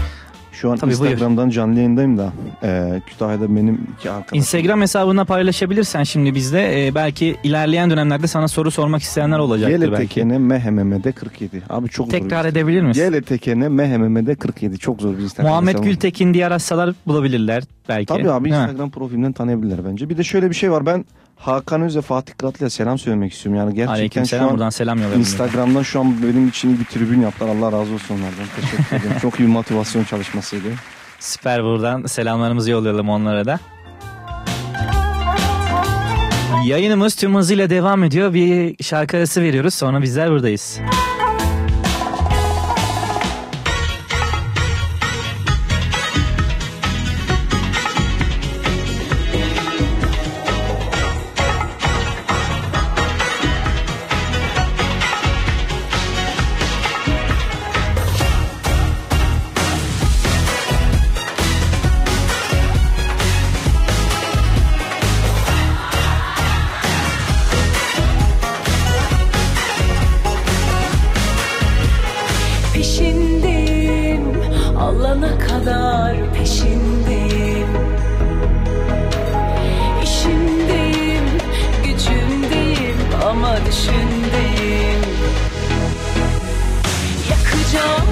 Şu an Tabii, buyur. Instagram'dan canlı yayındayım da e, Kütahya'da benim iki arkadaşım. Instagram hesabına paylaşabilirsen şimdi bizde e, belki ilerleyen dönemlerde sana soru sormak isteyenler olacaktır belki. GLTKN MHMM'de 47. Abi çok zor. Tekrar edebilir misin? GLTKN MHMM'de 47. Çok zor bir Instagram Muhammed hesabı. Gültekin diye araçsalar bulabilirler belki. Tabii abi Ha. Instagram profilimden tanıyabilirler bence. Bir de şöyle bir şey var. Ben Hakan Öz ve Fatih Kıratlı'ya selam söylemek istiyorum. Yani gerçekten Aleykümselam, şu an buradan selam yollayalım. Instagram'dan şu an benim için iyi bir tribün yaptılar. Allah razı olsun onlardan. Teşekkür ederim. Çok iyi bir motivasyon çalışmasıydı. Süper buradan selamlarımızı yollayalım onlara da. Yayınımız tüm hızıyla devam ediyor. Bir şarkı arası veriyoruz. Sonra bizler buradayız. alana kadar peşindeyim. İşimdeyim, gücümdeyim ama düşündeyim. Yakacağım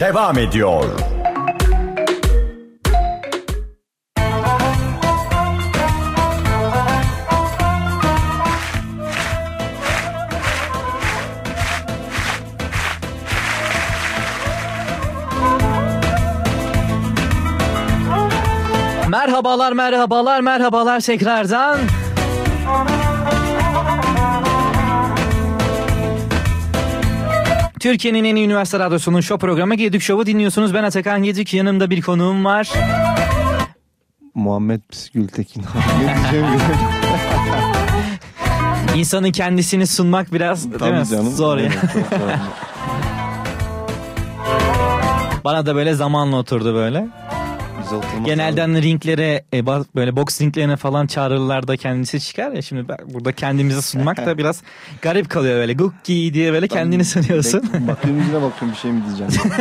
devam ediyor. Merhabalar, merhabalar, merhabalar tekrardan. Türkiye'nin en iyi üniversite radyosunun show programı Gedik Show'u dinliyorsunuz. Ben Atakan Gedik, yanımda bir konuğum var. Muhammed Gültekin. ne diyeceğim. İnsanın kendisini sunmak biraz değil mi? canım. Zor ya. Bana da böyle zamanla oturdu böyle. Oturmak Genelden ringlere e, böyle boks ringlerine falan çağrılırlar da kendisi çıkar ya şimdi ben burada kendimizi sunmak da biraz garip kalıyor böyle gukki diye böyle kendini sanıyorsun. Bakıyorum yüzüne bakıyorum bir şey mi diyeceğim.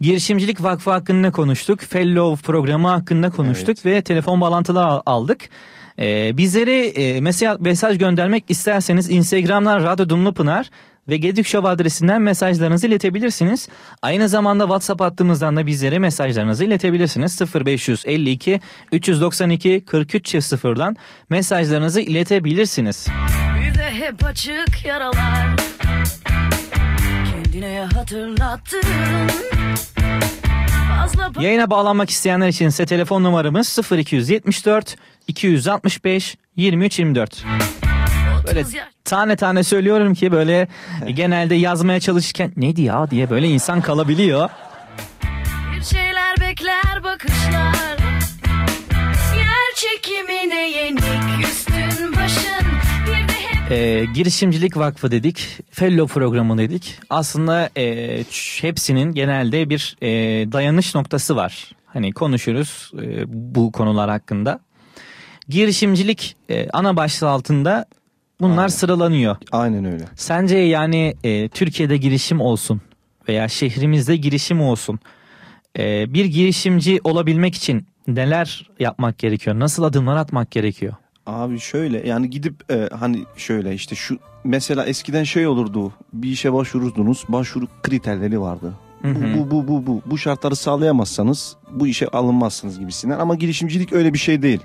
Girişimcilik Vakfı hakkında konuştuk. Fellow programı hakkında konuştuk ve telefon bağlantıları al- aldık. Ee, bizlere e, mesaj, mesaj göndermek isterseniz Instagram'dan Radyo Dumlupınar ve Gedik Show adresinden mesajlarınızı iletebilirsiniz. Aynı zamanda WhatsApp hattımızdan da bizlere mesajlarınızı iletebilirsiniz. 0552 392 43 0'dan mesajlarınızı iletebilirsiniz. Bir de hep açık yaralar Kendine hatırlattın Yayına bağlanmak isteyenler için ise telefon numaramız 0274 265 23 24. Böyle tane tane söylüyorum ki böyle genelde yazmaya çalışırken neydi ya? diye böyle insan kalabiliyor. Bir şeyler bekler bakışlar. Yer çekimine yenik başın Ee, girişimcilik vakfı dedik, fellow programı dedik. Aslında e, hepsinin genelde bir e, dayanış noktası var. Hani konuşuruz e, bu konular hakkında. Girişimcilik e, ana başlığı altında bunlar sıralanıyor. Aynen öyle. Sence yani e, Türkiye'de girişim olsun veya şehrimizde girişim olsun. e, bir girişimci olabilmek için neler yapmak gerekiyor? Nasıl adımlar atmak gerekiyor? Abi şöyle yani gidip e, hani şöyle işte şu mesela eskiden şey olurdu bir işe başvururdunuz başvuru kriterleri vardı. Hı hı. Bu, bu bu bu bu şartları sağlayamazsanız bu işe alınmazsınız gibisinden ama girişimcilik öyle bir şey değil.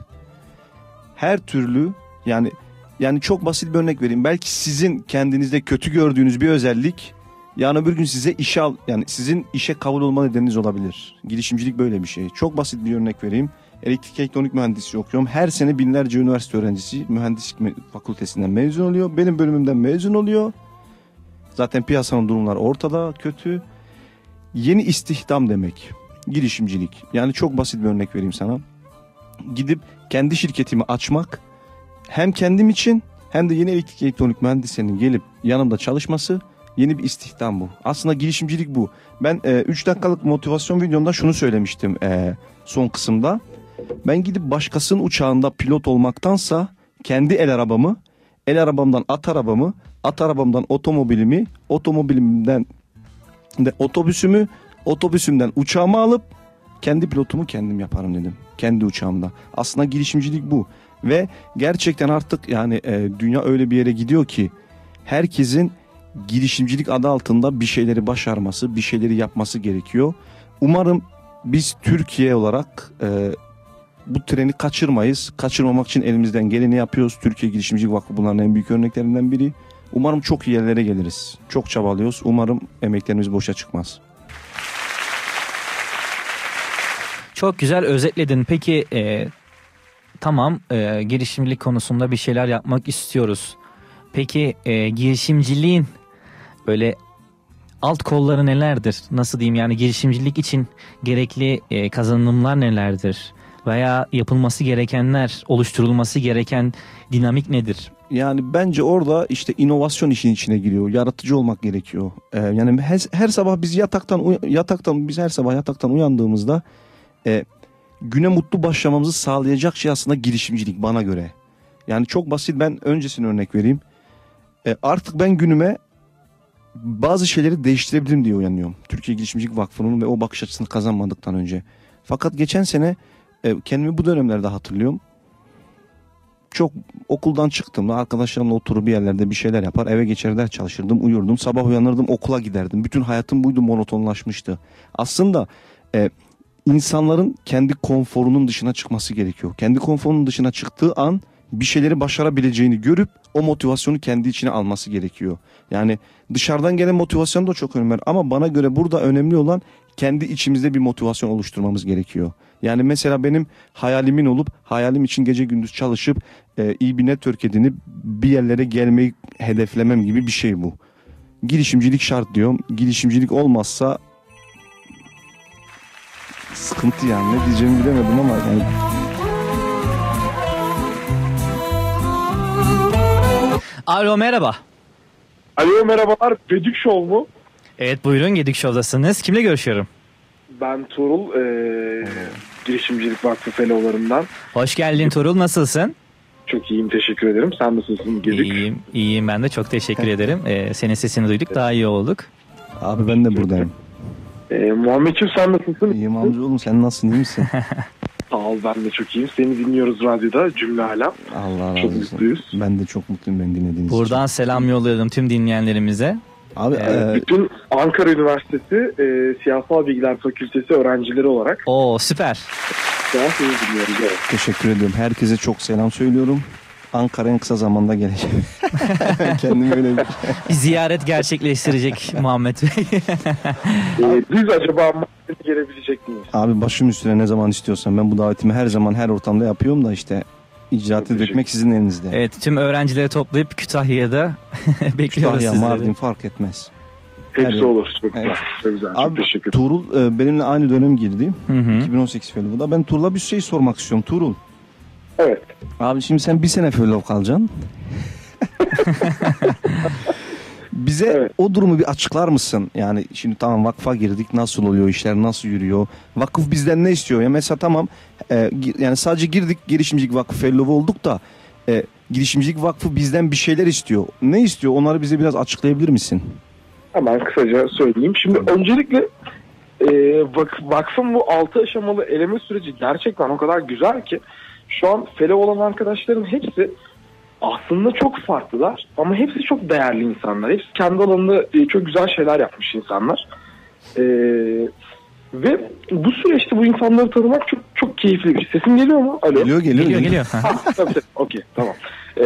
Her türlü yani yani çok basit bir örnek vereyim. Belki sizin kendinizde kötü gördüğünüz bir özellik yani öbür gün size işe al yani sizin işe kabul olma nedeniniz olabilir. Girişimcilik böyle bir şey. Çok basit bir örnek vereyim. Elektrik elektronik mühendisliği okuyorum. Her sene binlerce üniversite öğrencisi mühendislik fakültesinden mezun oluyor. Benim bölümümden mezun oluyor. Zaten piyasanın durumları ortada kötü. Yeni istihdam demek. Girişimcilik. Yani çok basit bir örnek vereyim sana. Gidip kendi şirketimi açmak hem kendim için hem de yeni elektrik elektronik mühendislerinin gelip yanımda çalışması yeni bir istihdam bu. Aslında girişimcilik bu. Ben 3 dakikalık motivasyon videomda şunu söylemiştim e, son kısımda. Ben gidip başkasının uçağında pilot olmaktansa kendi el arabamı, el arabamdan at arabamı, at arabamdan otomobilimi, otomobilimden de otobüsümü, otobüsümden uçağımı alıp kendi pilotumu kendim yaparım dedim. Kendi uçağımda. Aslında girişimcilik bu. Ve gerçekten artık yani e, dünya öyle bir yere gidiyor ki herkesin girişimcilik adı altında bir şeyleri başarması, bir şeyleri yapması gerekiyor. Umarım biz Türkiye olarak e, bu treni kaçırmayız. Kaçırmamak için elimizden geleni yapıyoruz. Türkiye Girişimcilik Vakfı bunların en büyük örneklerinden biri. Umarım çok iyi yerlere geliriz. Çok çabalıyoruz. Umarım emeklerimiz boşa çıkmaz. Çok güzel özetledin. Peki e, tamam e, girişimcilik konusunda bir şeyler yapmak istiyoruz. Peki e, girişimciliğin böyle alt kolları nelerdir? Nasıl diyeyim yani girişimcilik için gerekli e, kazanımlar nelerdir? Veya yapılması gerekenler, oluşturulması gereken dinamik nedir? Yani bence orada işte inovasyon işin içine giriyor. Yaratıcı olmak gerekiyor. Ee, yani her, her sabah biz yataktan yataktan biz her sabah yataktan uyandığımızda e, güne mutlu başlamamızı sağlayacak şey aslında girişimcilik bana göre. Yani çok basit ben öncesini örnek vereyim. E, artık ben günüme bazı şeyleri değiştirebilirim diye uyanıyorum. Türkiye Girişimcilik Vakfı'nın ve o bakış açısını kazanmadıktan önce. Fakat geçen sene kendimi bu dönemlerde hatırlıyorum. Çok okuldan çıktığımda arkadaşlarımla oturup bir yerlerde bir şeyler yapar eve geçer ders çalışırdım uyurdum. Sabah uyanırdım okula giderdim. Bütün hayatım buydu monotonlaşmıştı. Aslında e, insanların kendi konforunun dışına çıkması gerekiyor. Kendi konforunun dışına çıktığı an bir şeyleri başarabileceğini görüp o motivasyonu kendi içine alması gerekiyor. Yani dışarıdan gelen motivasyon da çok önemli ama bana göre burada önemli olan kendi içimizde bir motivasyon oluşturmamız gerekiyor. Yani mesela benim hayalimin olup hayalim için gece gündüz çalışıp e, iyi bir network edinip bir yerlere gelmeyi hedeflemem gibi bir şey bu. Girişimcilik şart diyorum. Girişimcilik olmazsa sıkıntı yani ne diyeceğimi bilemedim ama yani Alo merhaba. Alo merhabalar. Gedik Show mu? Evet buyurun Gedik Show'dasınız. Kimle görüşüyorum? Ben Tuğrul. E, Girişimcilik Vakfı Fellow'larından. Hoş geldin Turul nasılsın? Çok iyiyim teşekkür ederim. Sen nasılsın Gedik? İyiyim, iyiyim ben de çok teşekkür ederim. Ee, senin sesini duyduk daha iyi olduk. Abi ben de buradayım. Ee, Muhammedciğim sen nasılsın? İyiyim amcaoğlum sen nasılsın iyi misin? Sağ ol ben de çok iyiyim. Seni dinliyoruz radyoda cümle alem. Allah razı Çok olsun. mutluyuz. Ben de çok mutluyum beni dinlediğiniz için. Buradan selam yollayalım tüm dinleyenlerimize. Abi Ee, e, Bütün Ankara Üniversitesi e, Siyasal Bilgiler Fakültesi öğrencileri olarak Oo süper. Evet. teşekkür ediyorum. Herkese çok selam söylüyorum. Ankara en kısa zamanda geleceğim. Kendimi öyle bir... Bir ziyaret gerçekleştirecek Muhammed Bey. Ee, biz acaba gelebilecek miyiz? Abi başım üstüne ne zaman istiyorsan ben bu davetimi her zaman her ortamda yapıyorum da işte icraatı dökmek sizin elinizde. evet tüm öğrencileri toplayıp Kütahya'da bekliyoruz Kütahya, sizleri. Mardin fark etmez. Hepsi Evet. olur. Çok güzel. Evet. Çok güzel. Çok Abi teşekkür ederim. Tuğrul e, benimle aynı dönem girdi. Hı hı. 2018 Fellow'da. Ben Tuğrul'a bir şey sormak istiyorum. Tuğrul. Evet. Abi şimdi sen bir sene Fellow kalacaksın. Bize o durumu bir açıklar mısın? Yani şimdi tamam vakfa girdik nasıl oluyor işler nasıl yürüyor? Vakıf bizden ne istiyor? Ya mesela tamam e, yani sadece girdik girişimcilik vakfı fellow olduk da e, girişimcilik vakfı bizden bir şeyler istiyor. Ne istiyor? Onları bize biraz açıklayabilir misin? Hemen kısaca söyleyeyim. Şimdi öncelikle e, vak- vakfın bu altı aşamalı eleme süreci gerçekten o kadar güzel ki şu an fellow olan arkadaşların hepsi aslında çok farklılar ama hepsi çok değerli insanlar. Hepsi kendi alanında e, çok güzel şeyler yapmış insanlar. E, ve bu süreçte bu insanları tanımak çok çok keyifli bir şey. Sesim geliyor mu? Alo. Geliyor geliyor. Geliyor geliyor. Ha, tabii tabii. Okey tamam. Ee,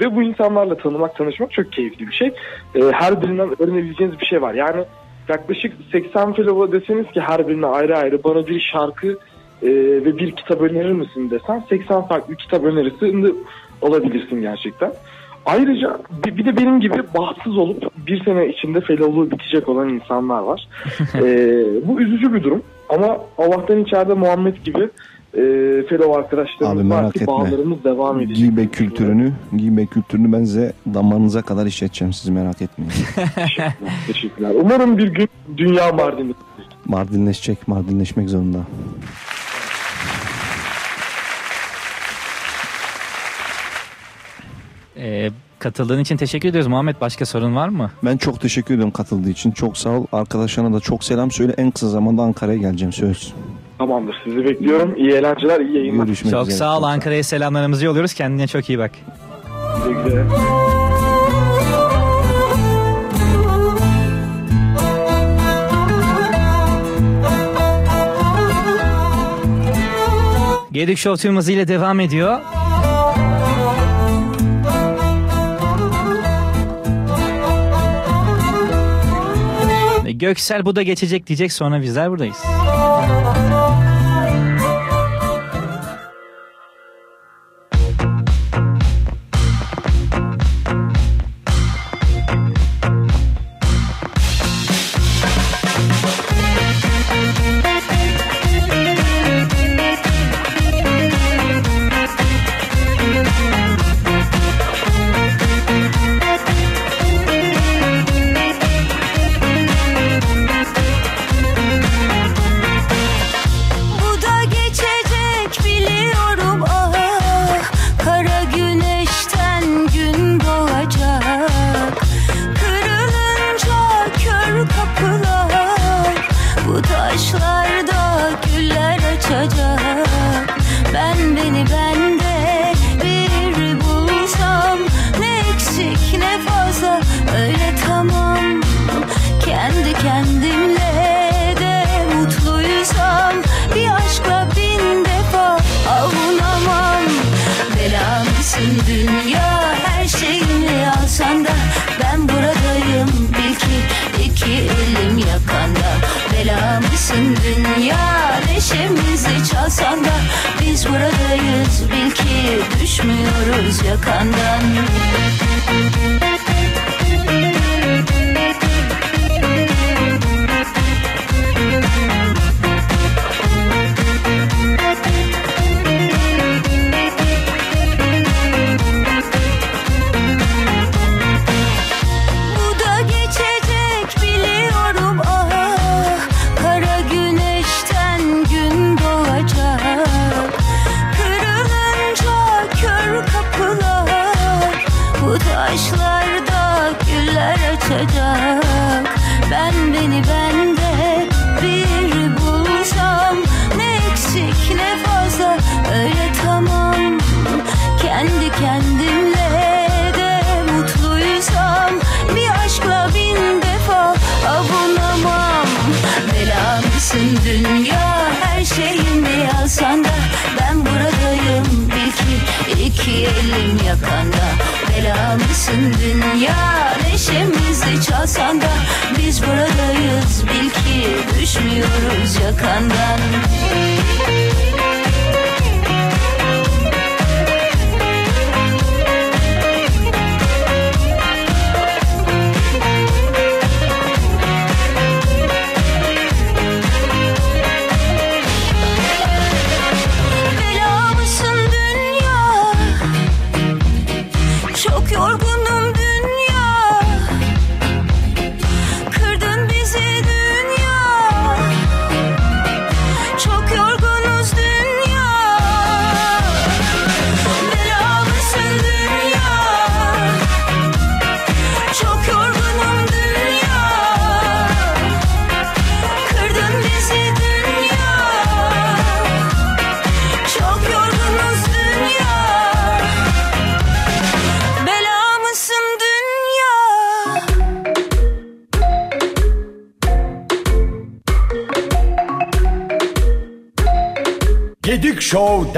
ve bu insanlarla tanımak, tanışmak çok keyifli bir şey. Ee, her birinden öğrenebileceğiniz bir şey var. Yani yaklaşık 80 fellow deseniz ki her birine ayrı ayrı bana bir şarkı e, ve bir kitap önerir misin desen 80 farklı kitap önerisini alabilirsin gerçekten. Ayrıca bir, bir de benim gibi bahtsız olup bir sene içinde fellowluğu bitecek olan insanlar var. Ee, bu üzücü bir durum ama Allah'tan içeride Muhammed gibi e, fellow arkadaşlarımız var ki etme. bağlarımız devam edecek. Giybe kültürünü, giybe kültürünü ben size damarınıza kadar işleteceğim siz merak etmeyin. Teşekkürler. Umarım bir gün dünya Mardin'de. Mardinleşecek, Mardinleşmek zorunda. Ee, katıldığın için teşekkür ediyoruz Muhammed. Başka sorun var mı? Ben çok teşekkür ediyorum katıldığı için. Çok sağ ol. Arkadaşlarına da çok selam söyle. En kısa zamanda Ankara'ya geleceğim söz. Tamamdır. Sizi bekliyorum. İyi eğlenceler, iyi yayınlar. Görüşmek çok üzere. sağ ol Ankara'ya selamlarımızı yolluyoruz. Kendine çok iyi bak. Güle güle. Gedik Show tüm hızıyla devam ediyor. Göksel bu da geçecek diyecek sonra bizler buradayız. Buradayız. Bil ki düşmüyoruz yakandan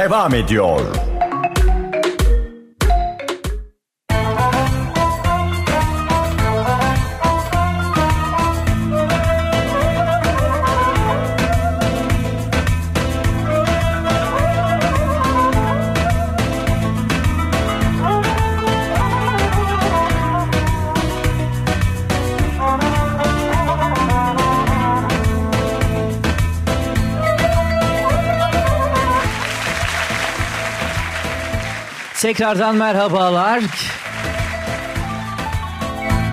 devam ediyor. Tekrardan merhabalar.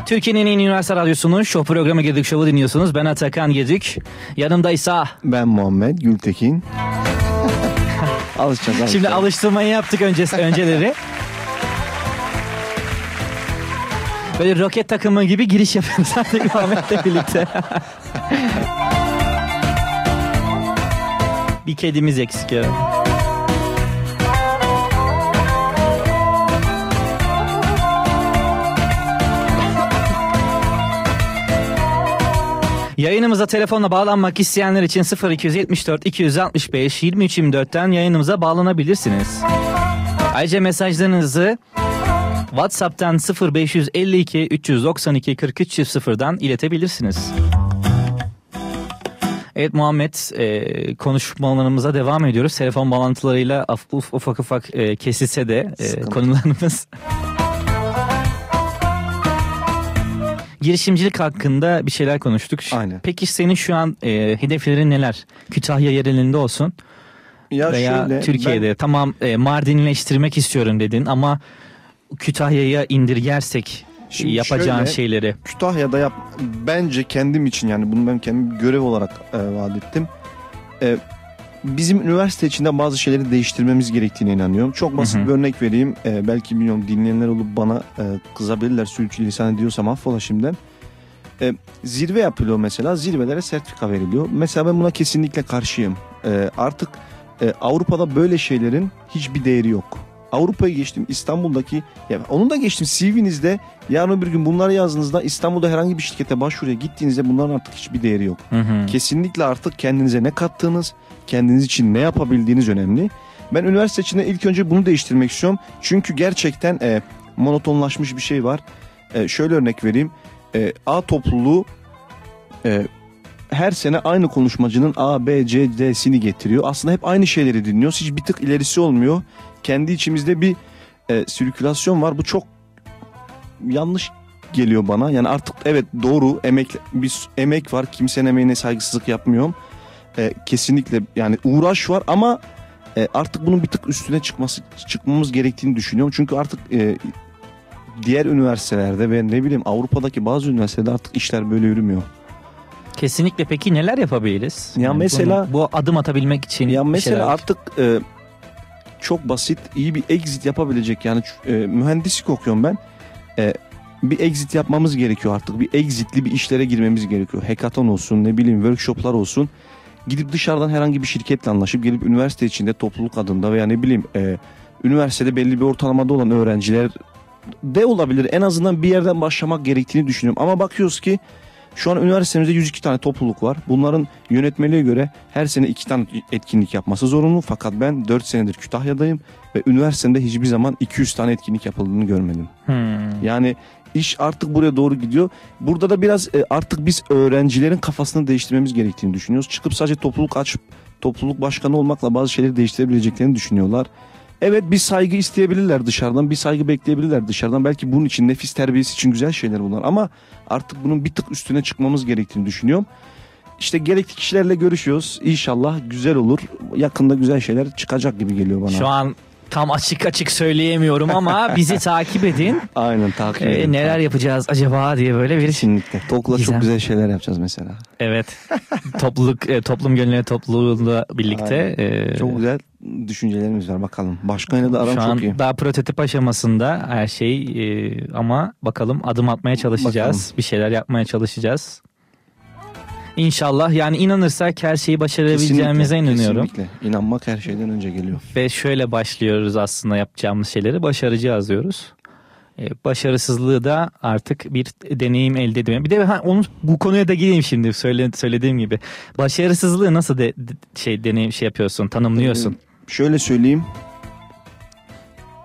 Türkiye'nin en iyi üniversite radyosunun show programı Gedik Show'u dinliyorsunuz. Ben Atakan Gedik. Yanımda ise... Ben Muhammed Gültekin. Alışacağız. Şimdi alıştırmayı yaptık önce, önceleri. Böyle roket takımı gibi giriş yapıyoruz artık Muhammed'le birlikte. Bir kedimiz eksik ya. Yayınımıza telefonla bağlanmak isteyenler için 0274 265 2324'ten yayınımıza bağlanabilirsiniz. Ayrıca mesajlarınızı WhatsApp'tan 0552 392 43 0'dan iletebilirsiniz. Evet Muhammed e, konuşmalarımıza devam ediyoruz. Telefon bağlantılarıyla uf, ufak ufak e, kesilse de e, konularımız... Girişimcilik hakkında bir şeyler konuştuk. Aynen. Peki senin şu an e, hedeflerin neler? Kütahya yerelinde olsun Ya veya şöyle, Türkiye'de. ben- Tamam e, Mardinleştirmek istiyorum dedin ama Kütahya'ya indirgersek Şimdi yapacağın şöyle, şeyleri. Kütahya'da yap bence kendim için yani bunu ben kendim görev olarak e, vaat ettim. E, bizim üniversite içinde bazı şeyleri değiştirmemiz gerektiğine inanıyorum. Çok basit Hı hı. bir örnek vereyim. E, belki bilmiyorum dinleyenler olup bana e, kızabilirler sürçülisan ediyorsam affola şimdiden. E, zirve yapılıyor mesela. Zirvelere sertifika veriliyor. Mesela ben buna kesinlikle karşıyım. E, artık e, Avrupa'da böyle şeylerin hiçbir değeri yok. Avrupa'ya geçtim İstanbul'daki ya onun da geçtim CV'nizde yarın bir gün bunları yazdığınızda İstanbul'da herhangi bir şirkete başvuruya gittiğinizde bunların artık hiçbir değeri yok. Hı hı. Kesinlikle artık kendinize ne kattığınız, kendiniz için ne yapabildiğiniz önemli. Ben üniversite içinde ilk önce bunu değiştirmek istiyorum. Çünkü gerçekten e, monotonlaşmış bir şey var. E, şöyle örnek vereyim. E, A topluluğu e, her sene aynı konuşmacının A, B, C, D'sini getiriyor. Aslında hep aynı şeyleri dinliyoruz. Hiç bir tık ilerisi olmuyor. Kendi içimizde bir e, sirkülasyon var. Bu çok yanlış geliyor bana. Yani artık evet doğru emek bir emek var. Kimsenin emeğine saygısızlık yapmıyorum. E, kesinlikle yani uğraş var ama e, artık bunun bir tık üstüne çıkması çıkmamız gerektiğini düşünüyorum. Çünkü artık e, diğer üniversitelerde ve ne bileyim Avrupa'daki bazı üniversitelerde artık işler böyle yürümüyor. Kesinlikle peki neler yapabiliriz? Ya mesela- bunu- bu adım atabilmek için Ya mesela şeyler- artık e, çok basit iyi bir exit yapabilecek yani e, mühendislik okuyorum ben. E, bir exit yapmamız gerekiyor artık. Bir exitli bir işlere girmemiz gerekiyor. Hackathon olsun ne bileyim workshoplar olsun. Gidip dışarıdan herhangi bir şirketle anlaşıp gelip üniversite içinde topluluk adında veya ne bileyim e, üniversitede belli bir ortalamada olan öğrenciler de olabilir. En azından bir yerden başlamak gerektiğini düşünüyorum. Ama bakıyoruz ki Şu an üniversitemizde 102 tane topluluk var. Bunların yönetmeliğe göre her sene 2 tane etkinlik yapması zorunlu. Fakat ben 4 senedir Kütahya'dayım ve üniversitemde hiçbir zaman 200 tane etkinlik yapıldığını görmedim. Hmm. Yani iş artık buraya doğru gidiyor. Burada da biraz e, artık biz öğrencilerin kafasını değiştirmemiz gerektiğini düşünüyoruz. Çıkıp sadece topluluk açıp topluluk başkanı olmakla bazı şeyleri değiştirebileceklerini düşünüyorlar. Evet bir saygı isteyebilirler dışarıdan, bir saygı bekleyebilirler dışarıdan. Belki bunun için nefis terbiyesi için güzel şeyler bunlar ama artık bunun bir tık üstüne çıkmamız gerektiğini düşünüyorum. İşte gerekli kişilerle görüşüyoruz. İnşallah güzel olur. Yakında güzel şeyler çıkacak gibi geliyor bana. Şu an tam açık açık söyleyemiyorum ama bizi takip edin. Aynen takip Ee, edin. neler yapacağız acaba diye böyle bir Kesinlikle. Tokla Gizem. çok güzel şeyler yapacağız mesela. Evet. Topluluk e, toplum gönüllü topluluğuyla birlikte e, çok güzel düşüncelerimiz var bakalım. Başkanıyla da aram şu an çok iyi. daha prototip aşamasında her şey e, ama bakalım adım atmaya çalışacağız. Bakalım. Bir şeyler yapmaya çalışacağız. İnşallah yani inanırsak her şeyi başarabileceğimize Kesinlikle, inanıyorum. Kesinlikle. İnanmak her şeyden önce geliyor. Ve şöyle başlıyoruz aslında yapacağımız şeyleri başaracağız diyoruz. E, başarısızlığı da artık bir deneyim elde edemiyor. Bir de ha, onu bu konuya da gireyim şimdi söyle, söylediğim gibi. Başarısızlığı nasıl de, de- şey deneyim şey yapıyorsun, tanımlıyorsun? Şöyle söyleyeyim.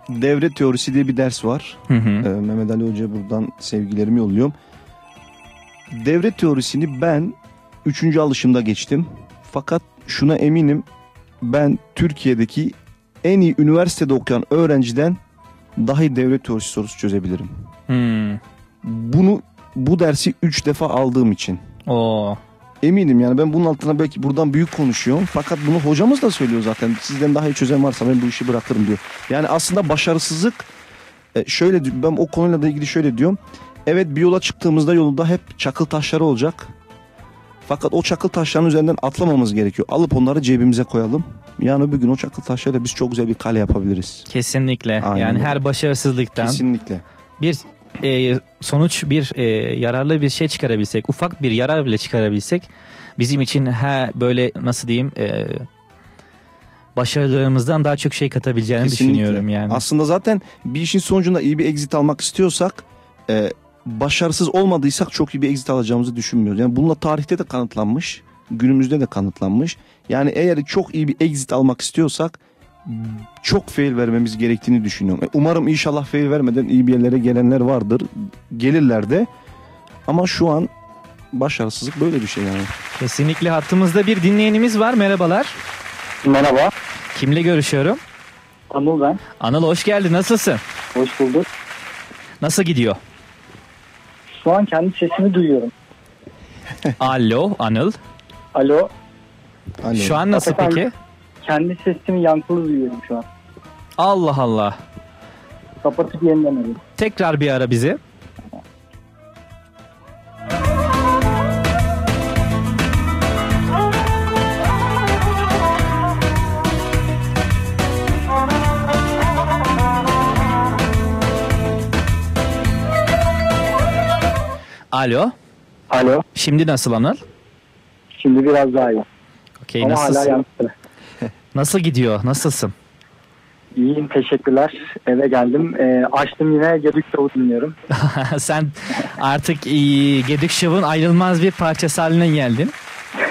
Devre teorisi diye bir ders var. Hı hı. Ee, Mehmet Ali Hoca'ya buradan sevgilerimi yolluyorum. Devre teorisini ben 3. alışımda geçtim. Fakat şuna eminim ben Türkiye'deki en iyi üniversitede okuyan öğrenciden dahi devre teorisi sorusu çözebilirim. Hmm. Bunu bu dersi 3 defa aldığım için. Oo. Eminim yani ben bunun altına belki buradan büyük konuşuyorum. Fakat bunu hocamız da söylüyor zaten. Sizden daha iyi çözen varsa ben bu işi bırakırım diyor. Yani aslında başarısızlık e, şöyle ben o konuyla da ilgili şöyle diyorum. Evet bir yola çıktığımızda yolda hep çakıl taşları olacak. Fakat o çakıl taşlarının üzerinden atlamamız gerekiyor. Alıp onları cebimize koyalım. Yani öbür gün o çakıl taşlarıyla biz çok güzel bir kale yapabiliriz. Kesinlikle. Aynen yani her başarısızlıktan Kesinlikle. bir e, sonuç bir e, yararlı bir şey çıkarabilsek, ufak bir yarar bile çıkarabilsek bizim için ha böyle nasıl diyeyim e, başarılarımızdan daha çok şey katabileceğini Kesinlikle. düşünüyorum yani. Aslında zaten bir işin sonucunda iyi bir exit almak istiyorsak e, başarısız olmadıysak çok iyi bir exit alacağımızı düşünmüyoruz. Yani bununla tarihte de kanıtlanmış, günümüzde de kanıtlanmış. Yani eğer çok iyi bir exit almak istiyorsak çok fail vermemiz gerektiğini düşünüyorum. E, Umarım inşallah fail vermeden iyi bir yerlere gelenler vardır. Gelirler de. Ama şu an başarısızlık böyle bir şey yani. Kesinlikle hattımızda bir dinleyenimiz var. Merhabalar. Merhaba. Kimle görüşüyorum? Anıl ben. Anıl hoş geldin. Nasılsın? Hoş bulduk. Nasıl gidiyor? Şu an kendi sesimi duyuyorum. Alo Anıl. Alo. Şu an nasıl Hakikaten peki? Kendi sesimi yankılı duyuyorum şu an. Allah Allah. Kapatıp yeniden arıyorum. Tekrar bir ara bizi. Alo. Alo. Şimdi nasıl Anıl? Şimdi biraz daha iyi. Okey Ama hala nasılsın? yankılı. Nasıl gidiyor? Nasılsın? İyiyim teşekkürler. Eve geldim. Ee, açtım yine Gedük Show'u dinliyorum. Sen artık e, Gedik Show'un ayrılmaz bir parçası haline geldin.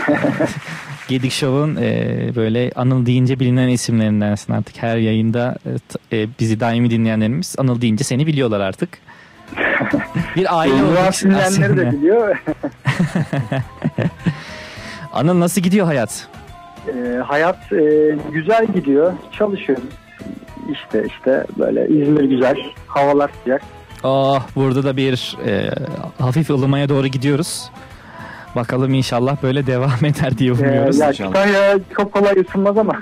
Gedik Show'un e, böyle Anıl deyince bilinen isimlerindensin artık. Her yayında e, e, bizi daimi dinleyenlerimiz Anıl deyince seni biliyorlar artık. Bir aile dinleyenleri aslında. de biliyor. Anıl nasıl gidiyor hayat? Ee, hayat e, güzel gidiyor. Çalışıyoruz. İşte işte böyle İzmir güzel. Havalar sıcak. Oh burada da bir e, hafif ılımaya doğru gidiyoruz. Bakalım inşallah böyle devam eder diye Ee, umuyoruz. ya Kütahya çok kolay ısınmaz ama.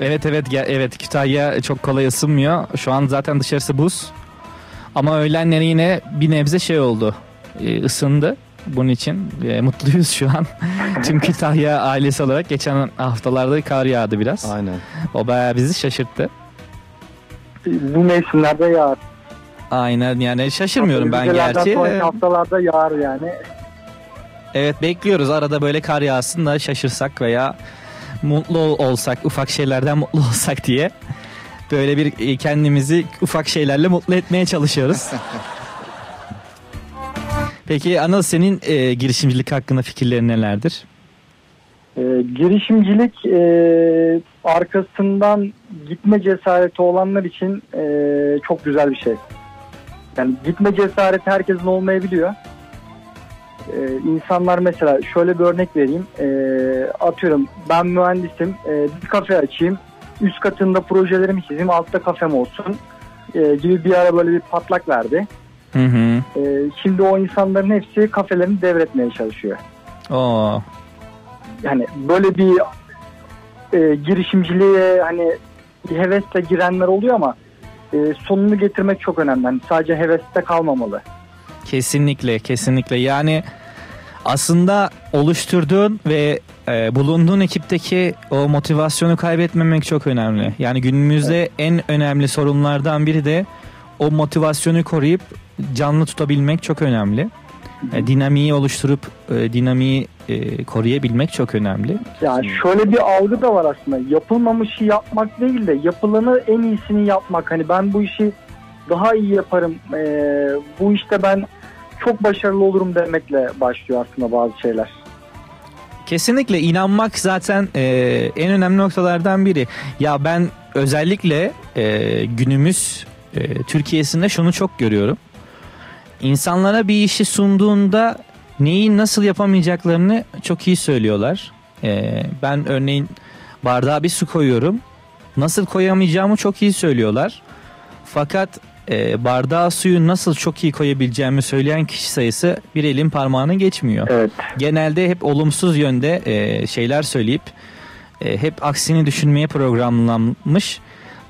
Evet evet evet Kütahya çok kolay ısınmıyor. Şu an zaten dışarısı buz. Ama öğlenleri yine bir nebze şey oldu. e, ısındı. Bunun için e, mutluyuz şu an. Tüm Kütahya ailesi olarak geçen haftalarda kar yağdı biraz. Aynen. O bayağı bizi şaşırttı. Bu mevsimlerde yağar. Aynen yani şaşırmıyorum ben gerçi. sonraki Ee, haftalarda yağar yani. Evet bekliyoruz arada böyle kar yağsın da şaşırsak veya mutlu ol- olsak ufak şeylerden mutlu olsak diye böyle bir e, kendimizi ufak şeylerle mutlu etmeye çalışıyoruz. Peki Anıl senin e, girişimcilik hakkında fikirlerin nelerdir? Ee, girişimcilik e, arkasından gitme cesareti olanlar için e, çok güzel bir şey. Yani gitme cesareti herkesin olmayabiliyor. Ee, insanlar mesela şöyle bir örnek vereyim. Ee, atıyorum ben mühendisim. Ee, bir kafe açayım. Üst katında projelerimi çizeyim. Altta kafem olsun. Ee, gibi bir ara böyle bir patlak verdi. Hı hı. Ee, şimdi o insanların hepsi kafelerini devretmeye çalışıyor. Oo. Yani böyle bir e, girişimciliğe hani bir hevesle girenler oluyor ama e, sonunu getirmek çok önemli. Yani sadece heveste kalmamalı. Kesinlikle kesinlikle yani aslında oluşturduğun ve e, bulunduğun ekipteki o motivasyonu kaybetmemek çok önemli. Yani günümüzde en önemli sorunlardan biri de o motivasyonu koruyup canlı tutabilmek çok önemli. E, dinamiği oluşturup e, dinamiği e, koruyabilmek çok önemli. Yani şöyle bir algı da var aslında. Yapılmamışı yapmak değil de yapılanı en iyisini yapmak. Hani ben bu işi daha iyi yaparım. e, bu işte ben çok başarılı olurum demekle başlıyor aslında bazı şeyler. Kesinlikle inanmak zaten e, en önemli noktalardan biri. Ya ben özellikle e, günümüz e, Türkiye'sinde şunu çok görüyorum. İnsanlara bir işi sunduğunda neyi nasıl yapamayacaklarını çok iyi söylüyorlar. E, ben örneğin bardağa bir su koyuyorum. Nasıl koyamayacağımı çok iyi söylüyorlar. Fakat e, bardağa suyu nasıl çok iyi koyabileceğimi söyleyen kişi sayısı bir elin parmağını geçmiyor. Genelde hep olumsuz yönde e, şeyler söyleyip e, hep aksini düşünmeye programlanmış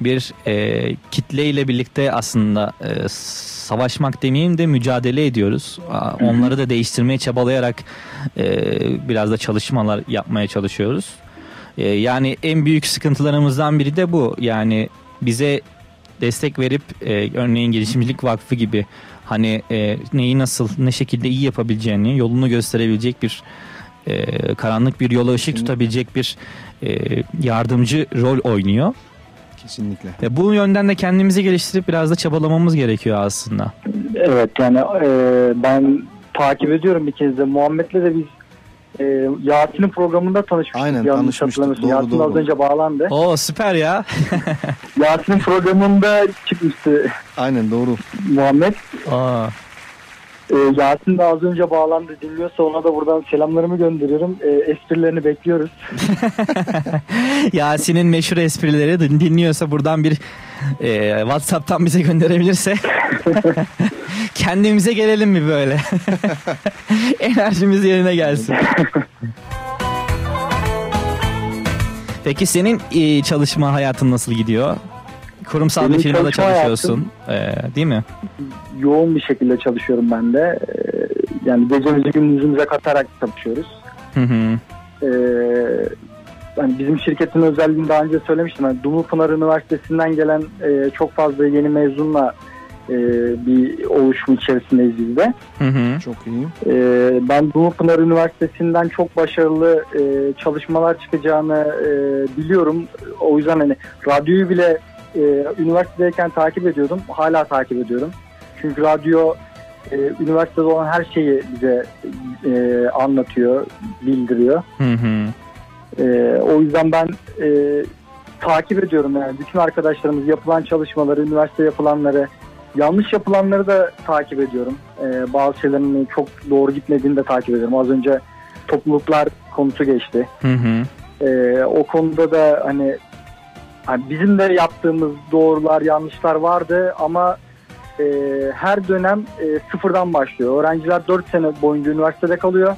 bir e, kitleyle birlikte aslında e, savaşmak demeyeyim de mücadele ediyoruz. Onları da değiştirmeye çabalayarak e, biraz da çalışmalar yapmaya çalışıyoruz. E, yani en büyük sıkıntılarımızdan biri de bu. Yani bize destek verip e, örneğin girişimcilik vakfı gibi hani e, neyi nasıl ne şekilde iyi yapabileceğini yolunu gösterebilecek bir e, karanlık bir yola ışık tutabilecek bir e, yardımcı rol oynuyor. Kesinlikle. Ve bu yönden de kendimizi geliştirip biraz da çabalamamız gerekiyor aslında. Evet yani e, ben takip ediyorum ikinizi de. Muhammed'le de biz e, Yasin'in programında tanışmıştık. Aynen, yanlış tanışmıştık. hatırlamıyorsun. Doğru, Yasin doğru. az önce bağlandı. Oo süper ya. Yasin'in programında çıkmıştı. Aynen doğru. Muhammed. Aa. E, Yasin de az önce bağlandı dinliyorsa ona da buradan selamlarımı gönderiyorum. E, esprilerini bekliyoruz. Yasin'in meşhur esprileri din- dinliyorsa buradan bir e, WhatsApp'tan bize gönderebilirse kendimize gelelim mi böyle? Enerjimiz yerine gelsin. Peki senin e, çalışma hayatın nasıl gidiyor? Kurumsal bir Benim firmada çalışma çalışıyorsun, e, değil mi? Yoğun bir şekilde çalışıyorum ben de. E, yani gecemizi gündüzümüze katarak çalışıyoruz. Hı hı. Ee, hani bizim şirketin özelliğini daha önce söylemiştim. Yani Dumlupınar Üniversitesi'nden gelen e, çok fazla yeni mezunla e, bir oluşum içerisindeyiz biz de. Hı hı. Çok iyi. Ee, ben Dumlupınar Üniversitesi'nden çok başarılı e, çalışmalar çıkacağını e, biliyorum. O yüzden hani radyoyu bile e, üniversitedeyken takip ediyordum. Hala takip ediyorum. Çünkü radyo e, üniversitede olan her şeyi bize e, anlatıyor, bildiriyor. Hı hı. Ee, o yüzden ben e, takip ediyorum yani bütün arkadaşlarımız yapılan çalışmaları, üniversite yapılanları, yanlış yapılanları da takip ediyorum. Ee, bazı şeylerin çok doğru gitmediğini de takip ediyorum. Az önce topluluklar konusu geçti. Hı hı. Ee, o konuda da hani, hani bizim de yaptığımız doğrular, yanlışlar vardı ama e, her dönem e, sıfırdan başlıyor. Öğrenciler 4 sene boyunca üniversitede kalıyor.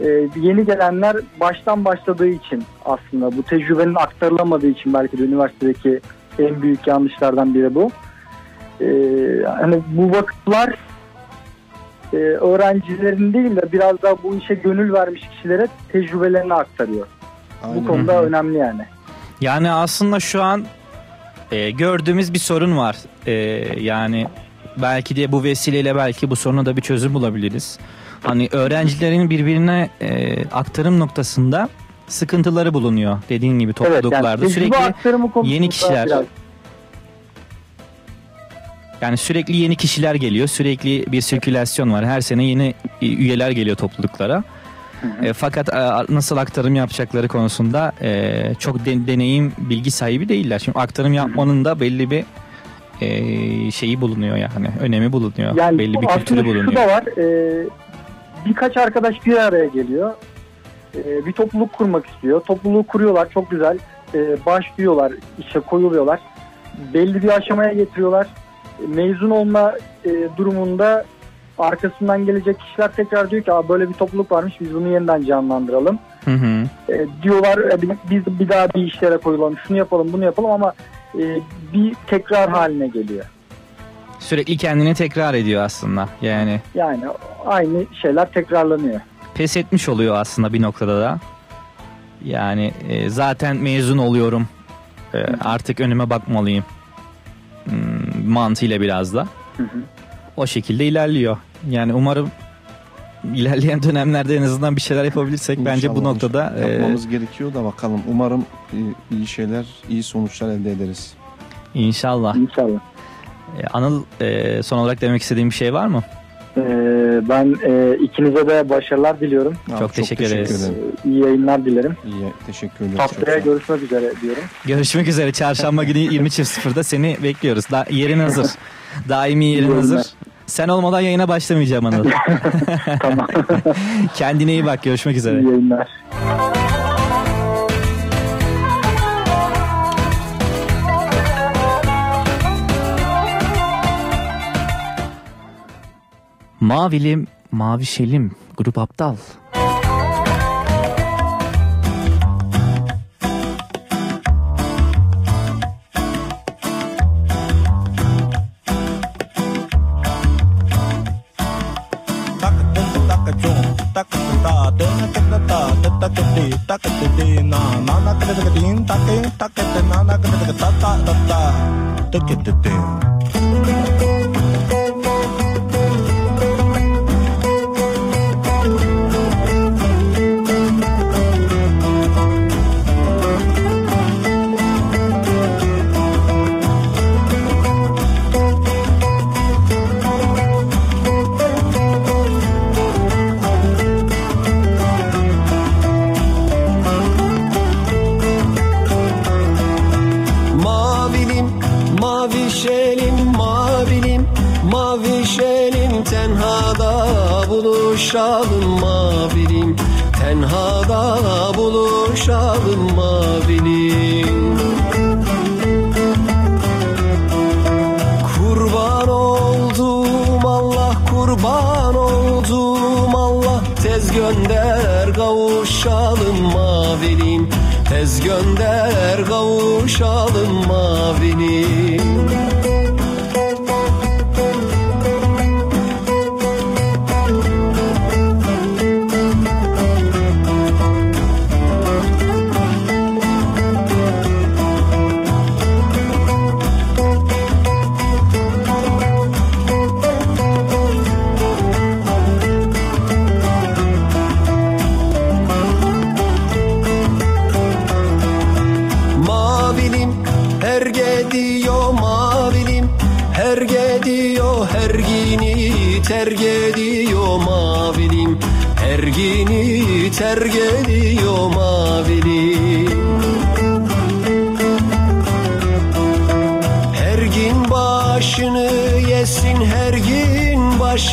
E, yeni gelenler baştan başladığı için aslında bu tecrübenin aktarılamadığı için belki de üniversitedeki en büyük yanlışlardan biri bu. E, hani bu vakıflar e, öğrencilerin değil de biraz daha bu işe gönül vermiş kişilere tecrübelerini aktarıyor. Bu konuda önemli yani. Yani aslında şu an e, gördüğümüz bir sorun var. E, yani belki de bu vesileyle belki bu soruna da bir çözüm bulabiliriz. Hani öğrencilerin birbirine e, aktarım noktasında sıkıntıları bulunuyor. Dediğin gibi topluluklarda tecrübe sürekli aktarımı konusunda yeni kişiler biraz- Yani sürekli yeni kişiler geliyor. Sürekli bir sirkülasyon var. Her sene yeni e, üyeler geliyor topluluklara. E, fakat e, nasıl aktarım yapacakları konusunda e, çok de- deneyim, bilgi sahibi değiller. Şimdi aktarım yapmanın da belli bir e, şeyi bulunuyor yani. Önemi bulunuyor. Yani belli bir kültürü şu bulunuyor. da var. e, birkaç arkadaş bir araya geliyor. E, bir topluluk kurmak istiyor. Topluluğu kuruyorlar. Çok güzel. E, başlıyorlar. işe koyuluyorlar. Belli bir aşamaya getiriyorlar. Mezun olma e, durumunda arkasından gelecek kişiler tekrar diyor ki böyle bir topluluk varmış biz bunu yeniden canlandıralım. Hı hı. E, diyorlar e, bi- biz bir daha bir işlere koyulalım şunu yapalım bunu yapalım ama e, bir tekrar haline geliyor. Sürekli kendini tekrar ediyor aslında. Yani Yani aynı şeyler tekrarlanıyor. pes etmiş oluyor aslında bir noktada da. Yani e, zaten mezun oluyorum. E, artık önüme bakmalıyım. Hmm, mantığıyla biraz da. O şekilde ilerliyor. Yani umarım ilerleyen dönemlerde en azından bir şeyler yapabilirsek bence bu İnşallah, noktada inşallah. e, yapmamız gerekiyor da bakalım. Umarım e, iyi şeyler, iyi sonuçlar elde ederiz. inşallah. İnşallah. E, Anıl e, son olarak demek istediğim bir şey var mı? Ee, ben e, ikinize de başarılar diliyorum. Çok teşekkür ederiz. Ee, İyi yayınlar dilerim. İyi, teşekkür ederiz. Haftaya görüşmek üzere diyorum. Görüşmek üzere. Çarşamba günü 20.00'da seni bekliyoruz. Da, yerin hazır. Daimi yerin hazır. Sen olmadan yayına başlamayacağım Anıl. tamam. Kendine iyi bak. Görüşmek üzere. İyi yayınlar. Mavilim, mavişelim. Grup aptal. Mavilim,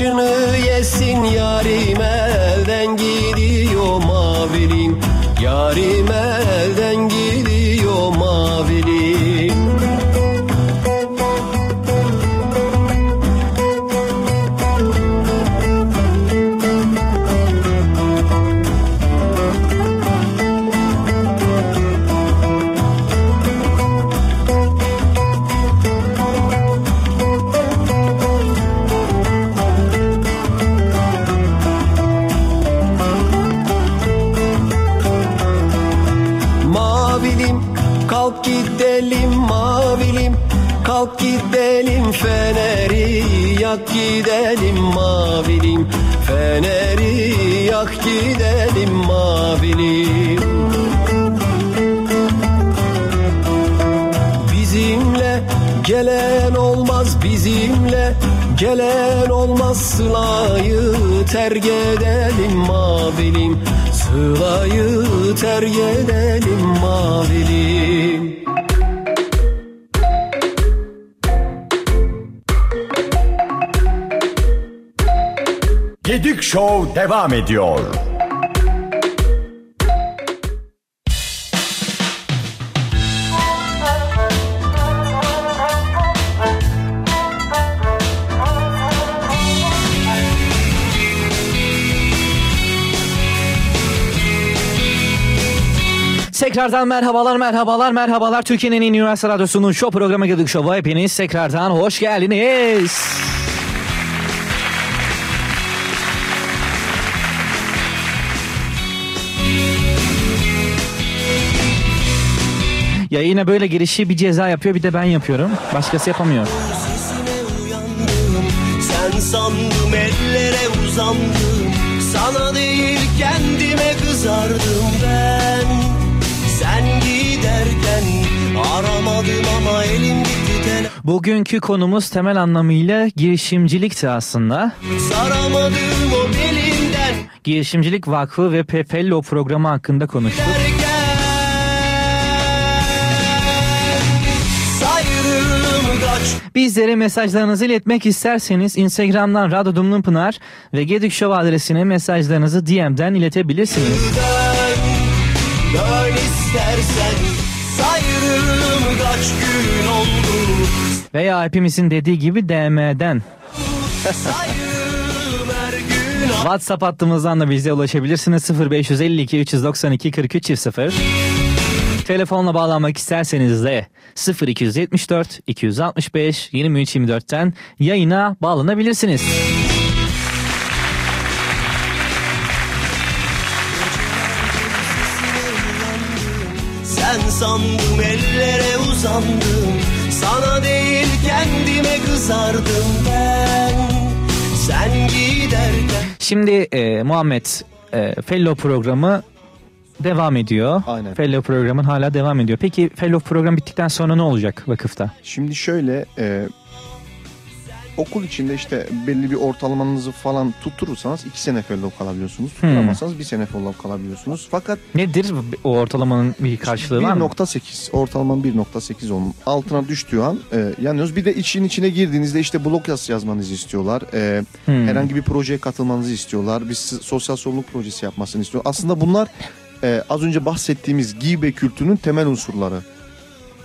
gün mavilim Feneri yak gidelim mavilim Bizimle Gelen olmaz bizimle Gelen olmaz. Sıla'yı terk edelim mavilim Sıla'yı terk edelim mavilim Show devam ediyor. Tekrardan merhabalar merhabalar merhabalar Türkiye'nin en üniversite radyosunun show programı Gıdık Show'a hepiniz tekrardan hoş geldiniz. Ya yine böyle girişi bir ceza yapıyor bir de ben yapıyorum. Başkası yapamıyor. Sen sandım ellere uzandım Sana değil kendime kızardım ben Sen giderken aramadım ama elim gitti tel Bugünkü konumuz temel anlamıyla girişimcilikti aslında. Saramadım o belimden Girişimcilik Vakfı ve Pefello programı hakkında konuştuk. Bizlere mesajlarınızı iletmek isterseniz Instagram'dan Radyo Dumlum Pınar ve Gedik Show adresine mesajlarınızı DM'den iletebilirsiniz. dön Dön istersen Sayrım kaç gün oldu Veya hepimizin dediği gibi DM'den. WhatsApp hattımızdan da bize ulaşabilirsiniz 0552 392 43 0. Telefonla bağlanmak isterseniz de 0274 265 23 24'ten yayına bağlanabilirsiniz. Sen sandım ellere uzandım Sana değil kendime kızardım ben Sen giderken Şimdi e, Muhammed e, Fellow programı devam ediyor. Aynen. Fellow programın hala devam ediyor. Peki Fellow program bittikten sonra ne olacak vakıfta? Şimdi şöyle e, okul içinde işte belli bir ortalamanızı falan tutturursanız iki sene fellow kalabiliyorsunuz. Tutturamazsanız bir sene fellow kalabiliyorsunuz. Fakat Nedir o ortalamanın bir karşılığı var mı? 1.8 ortalamanın 1.8 onun altına düştüğü an e, yanıyoruz. Bir de için içine girdiğinizde işte blog yazısı yazmanızı istiyorlar. E, Hmm. Herhangi bir projeye katılmanızı istiyorlar. Bir sosyal sorumluluk projesi yapmasını istiyor. Aslında bunlar e, az önce bahsettiğimiz gibe kültürünün temel unsurları.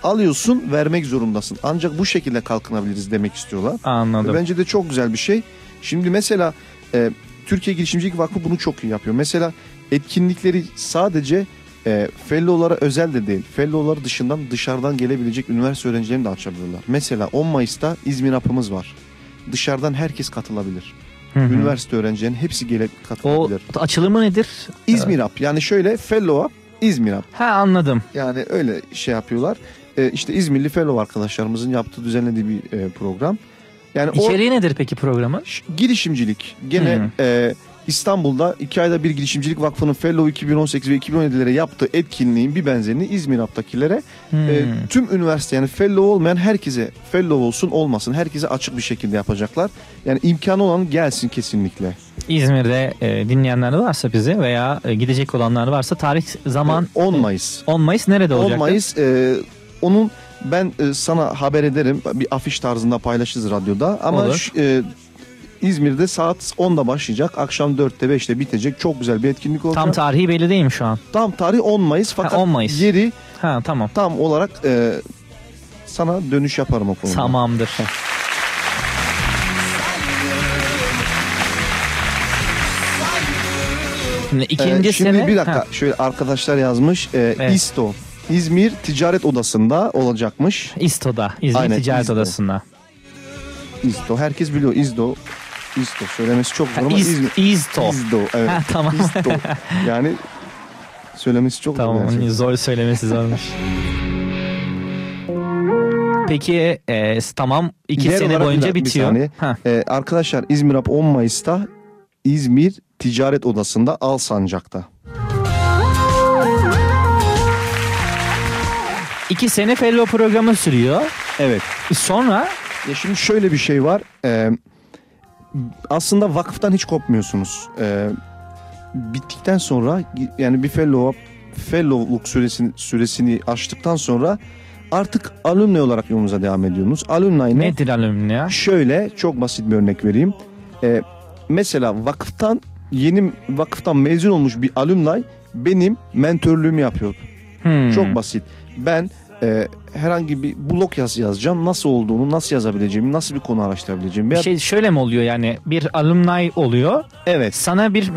Alıyorsun vermek zorundasın. Ancak bu şekilde kalkınabiliriz demek istiyorlar. Anladım. Ve bence de çok güzel bir şey. Şimdi mesela e, Türkiye Girişimcilik Vakfı bunu çok iyi yapıyor. Mesela etkinlikleri sadece e, fellow'lara özel de değil. Fellow'lar dışından dışarıdan gelebilecek üniversite öğrencilerini de açabiliyorlar. Mesela 10 Mayıs'ta İzmir hapımız var. Dışarıdan herkes katılabilir. Hı hı. Üniversite öğrencilerinin hepsi gelip O katılabilir. açılımı nedir? İzmir Hap yani şöyle Fellow Hap İzmir Hap. Ha anladım. Yani öyle şey yapıyorlar. E, işte İzmirli Fellow arkadaşlarımızın yaptığı düzenlediği bir e, program. Yani o İçeriği nedir peki programın? girişimcilik. Gene Hı. e, İstanbul'da iki ayda bir Girişimcilik Vakfı'nın Fellow 2018 ve 2017'lere yaptığı etkinliğin bir benzerini İzmir Hap'takilere Hmm. e, tüm üniversite yani Fellow olmayan herkese Fellow olsun olmasın herkese açık bir şekilde yapacaklar. Yani imkanı olan gelsin kesinlikle. İzmir'de e, dinleyenler varsa bizi veya e, gidecek olanlar varsa tarih zaman 10 Mayıs. 10 Mayıs nerede olacak? 10 Mayıs e, onun ben e, sana haber ederim. Bir afiş tarzında paylaşırız radyoda. Ama Olur. şu, e, İzmir'de saat 10'da başlayacak. Akşam 4'te 5'te bitecek. Çok güzel bir etkinlik olacak. Tam tarihi belli değil mi şu an? Tam tarih 10 Mayıs fakat 10 Mayıs. yeri Ha tamam. tam olarak e, sana dönüş yaparım o konuda. Tamamdır. Şimdi ikinci E, şimdi sene... bir dakika Ha, şöyle arkadaşlar yazmış. E, Evet. İsto İzmir Ticaret Odası'nda olacakmış. İsto'da. İzmir Aynen, Ticaret İsto. Odası'nda. İsto herkes biliyor İzdo. İsto söylemesi çok zor ama İz- İzmir. İzto. İzdo evet. Ha, tamam. İsto. Yani söylemesi çok zor Tamam zor söylemesi zormuş. Peki e, tamam iki Yer sene boyunca bir- bir bitiyor. Ha. Ee, arkadaşlar İzmir Hap 10 Mayıs'ta İzmir Ticaret Odası'nda Alsancak'ta. İki sene fellow programı sürüyor. Evet. Sonra? Ya şimdi şöyle bir şey var. Ee, aslında vakıftan hiç kopmuyorsunuz. Ee, bittikten sonra yani bir fellow fellowluk süresini, süresini aştıktan sonra artık alumni olarak yolunuza devam ediyorsunuz. Alumni ne? Nedir alumni ya? Şöyle çok basit bir örnek vereyim. Ee, mesela vakıftan yeni vakıftan mezun olmuş bir alumni benim mentörlüğümü yapıyor. Hmm. Çok basit. Ben e, herhangi bir blog yazı yazacağım. Nasıl olduğunu, nasıl yazabileceğimi, nasıl bir konu araştırabileceğimi. Bir şey şöyle mi oluyor yani bir alumni oluyor. Evet. Sana bir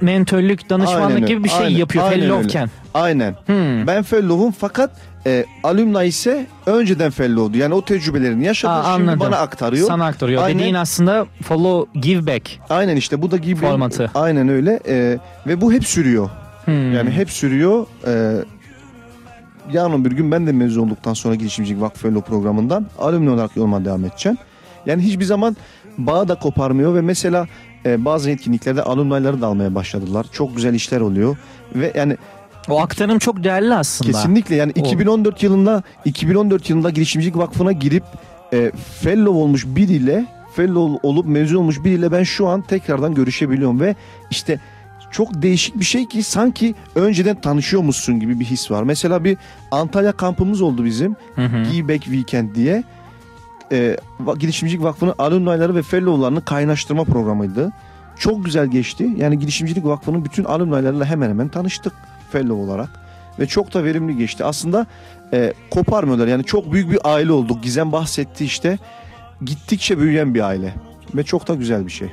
mentörlük, danışmanlık Aynen gibi bir şey aynen, yapıyor aynen fellowken. Aynen. Hmm. Ben fellow'um fakat e, alumni ise önceden fellow'du. Yani o tecrübelerini yaşadı. Aa, şimdi anladım. bana aktarıyor. Sana aktarıyor. Aynen. Dediğin aslında follow give back. Aynen işte bu da gibi Formatı. Aynen öyle. E, ve bu hep sürüyor. Hmm. Yani hep sürüyor. E, yarın bir gün ben de mezun olduktan sonra girişimcilik vakfı fellow programından alumni olarak yoluma devam edeceğim. Yani hiçbir zaman bağı da koparmıyor ve mesela e, bazı etkinliklerde alumni'ları da almaya başladılar. Çok güzel işler oluyor ve yani O aktarım çok değerli aslında. Kesinlikle yani O- 2014 yılında 2014 yılında girişimcilik vakfına girip e, fellow olmuş biriyle fellow olup mezun olmuş biriyle ben şu an tekrardan görüşebiliyorum ve işte çok değişik bir şey ki sanki önceden tanışıyormuşsun gibi bir his var. Mesela bir Antalya kampımız oldu bizim. Give Back Weekend diye. E, va- girişimcilik vakfının alumni'ları ve fellow'larını kaynaştırma programıydı. Çok güzel geçti. Yani girişimcilik vakfının bütün alumni'larıyla hemen hemen tanıştık fellow olarak. Ve çok da verimli geçti. Aslında e, koparmıyorlar. Yani çok büyük bir aile olduk. Gizem bahsetti işte. Gittikçe büyüyen bir aile. Ve çok da güzel bir şey.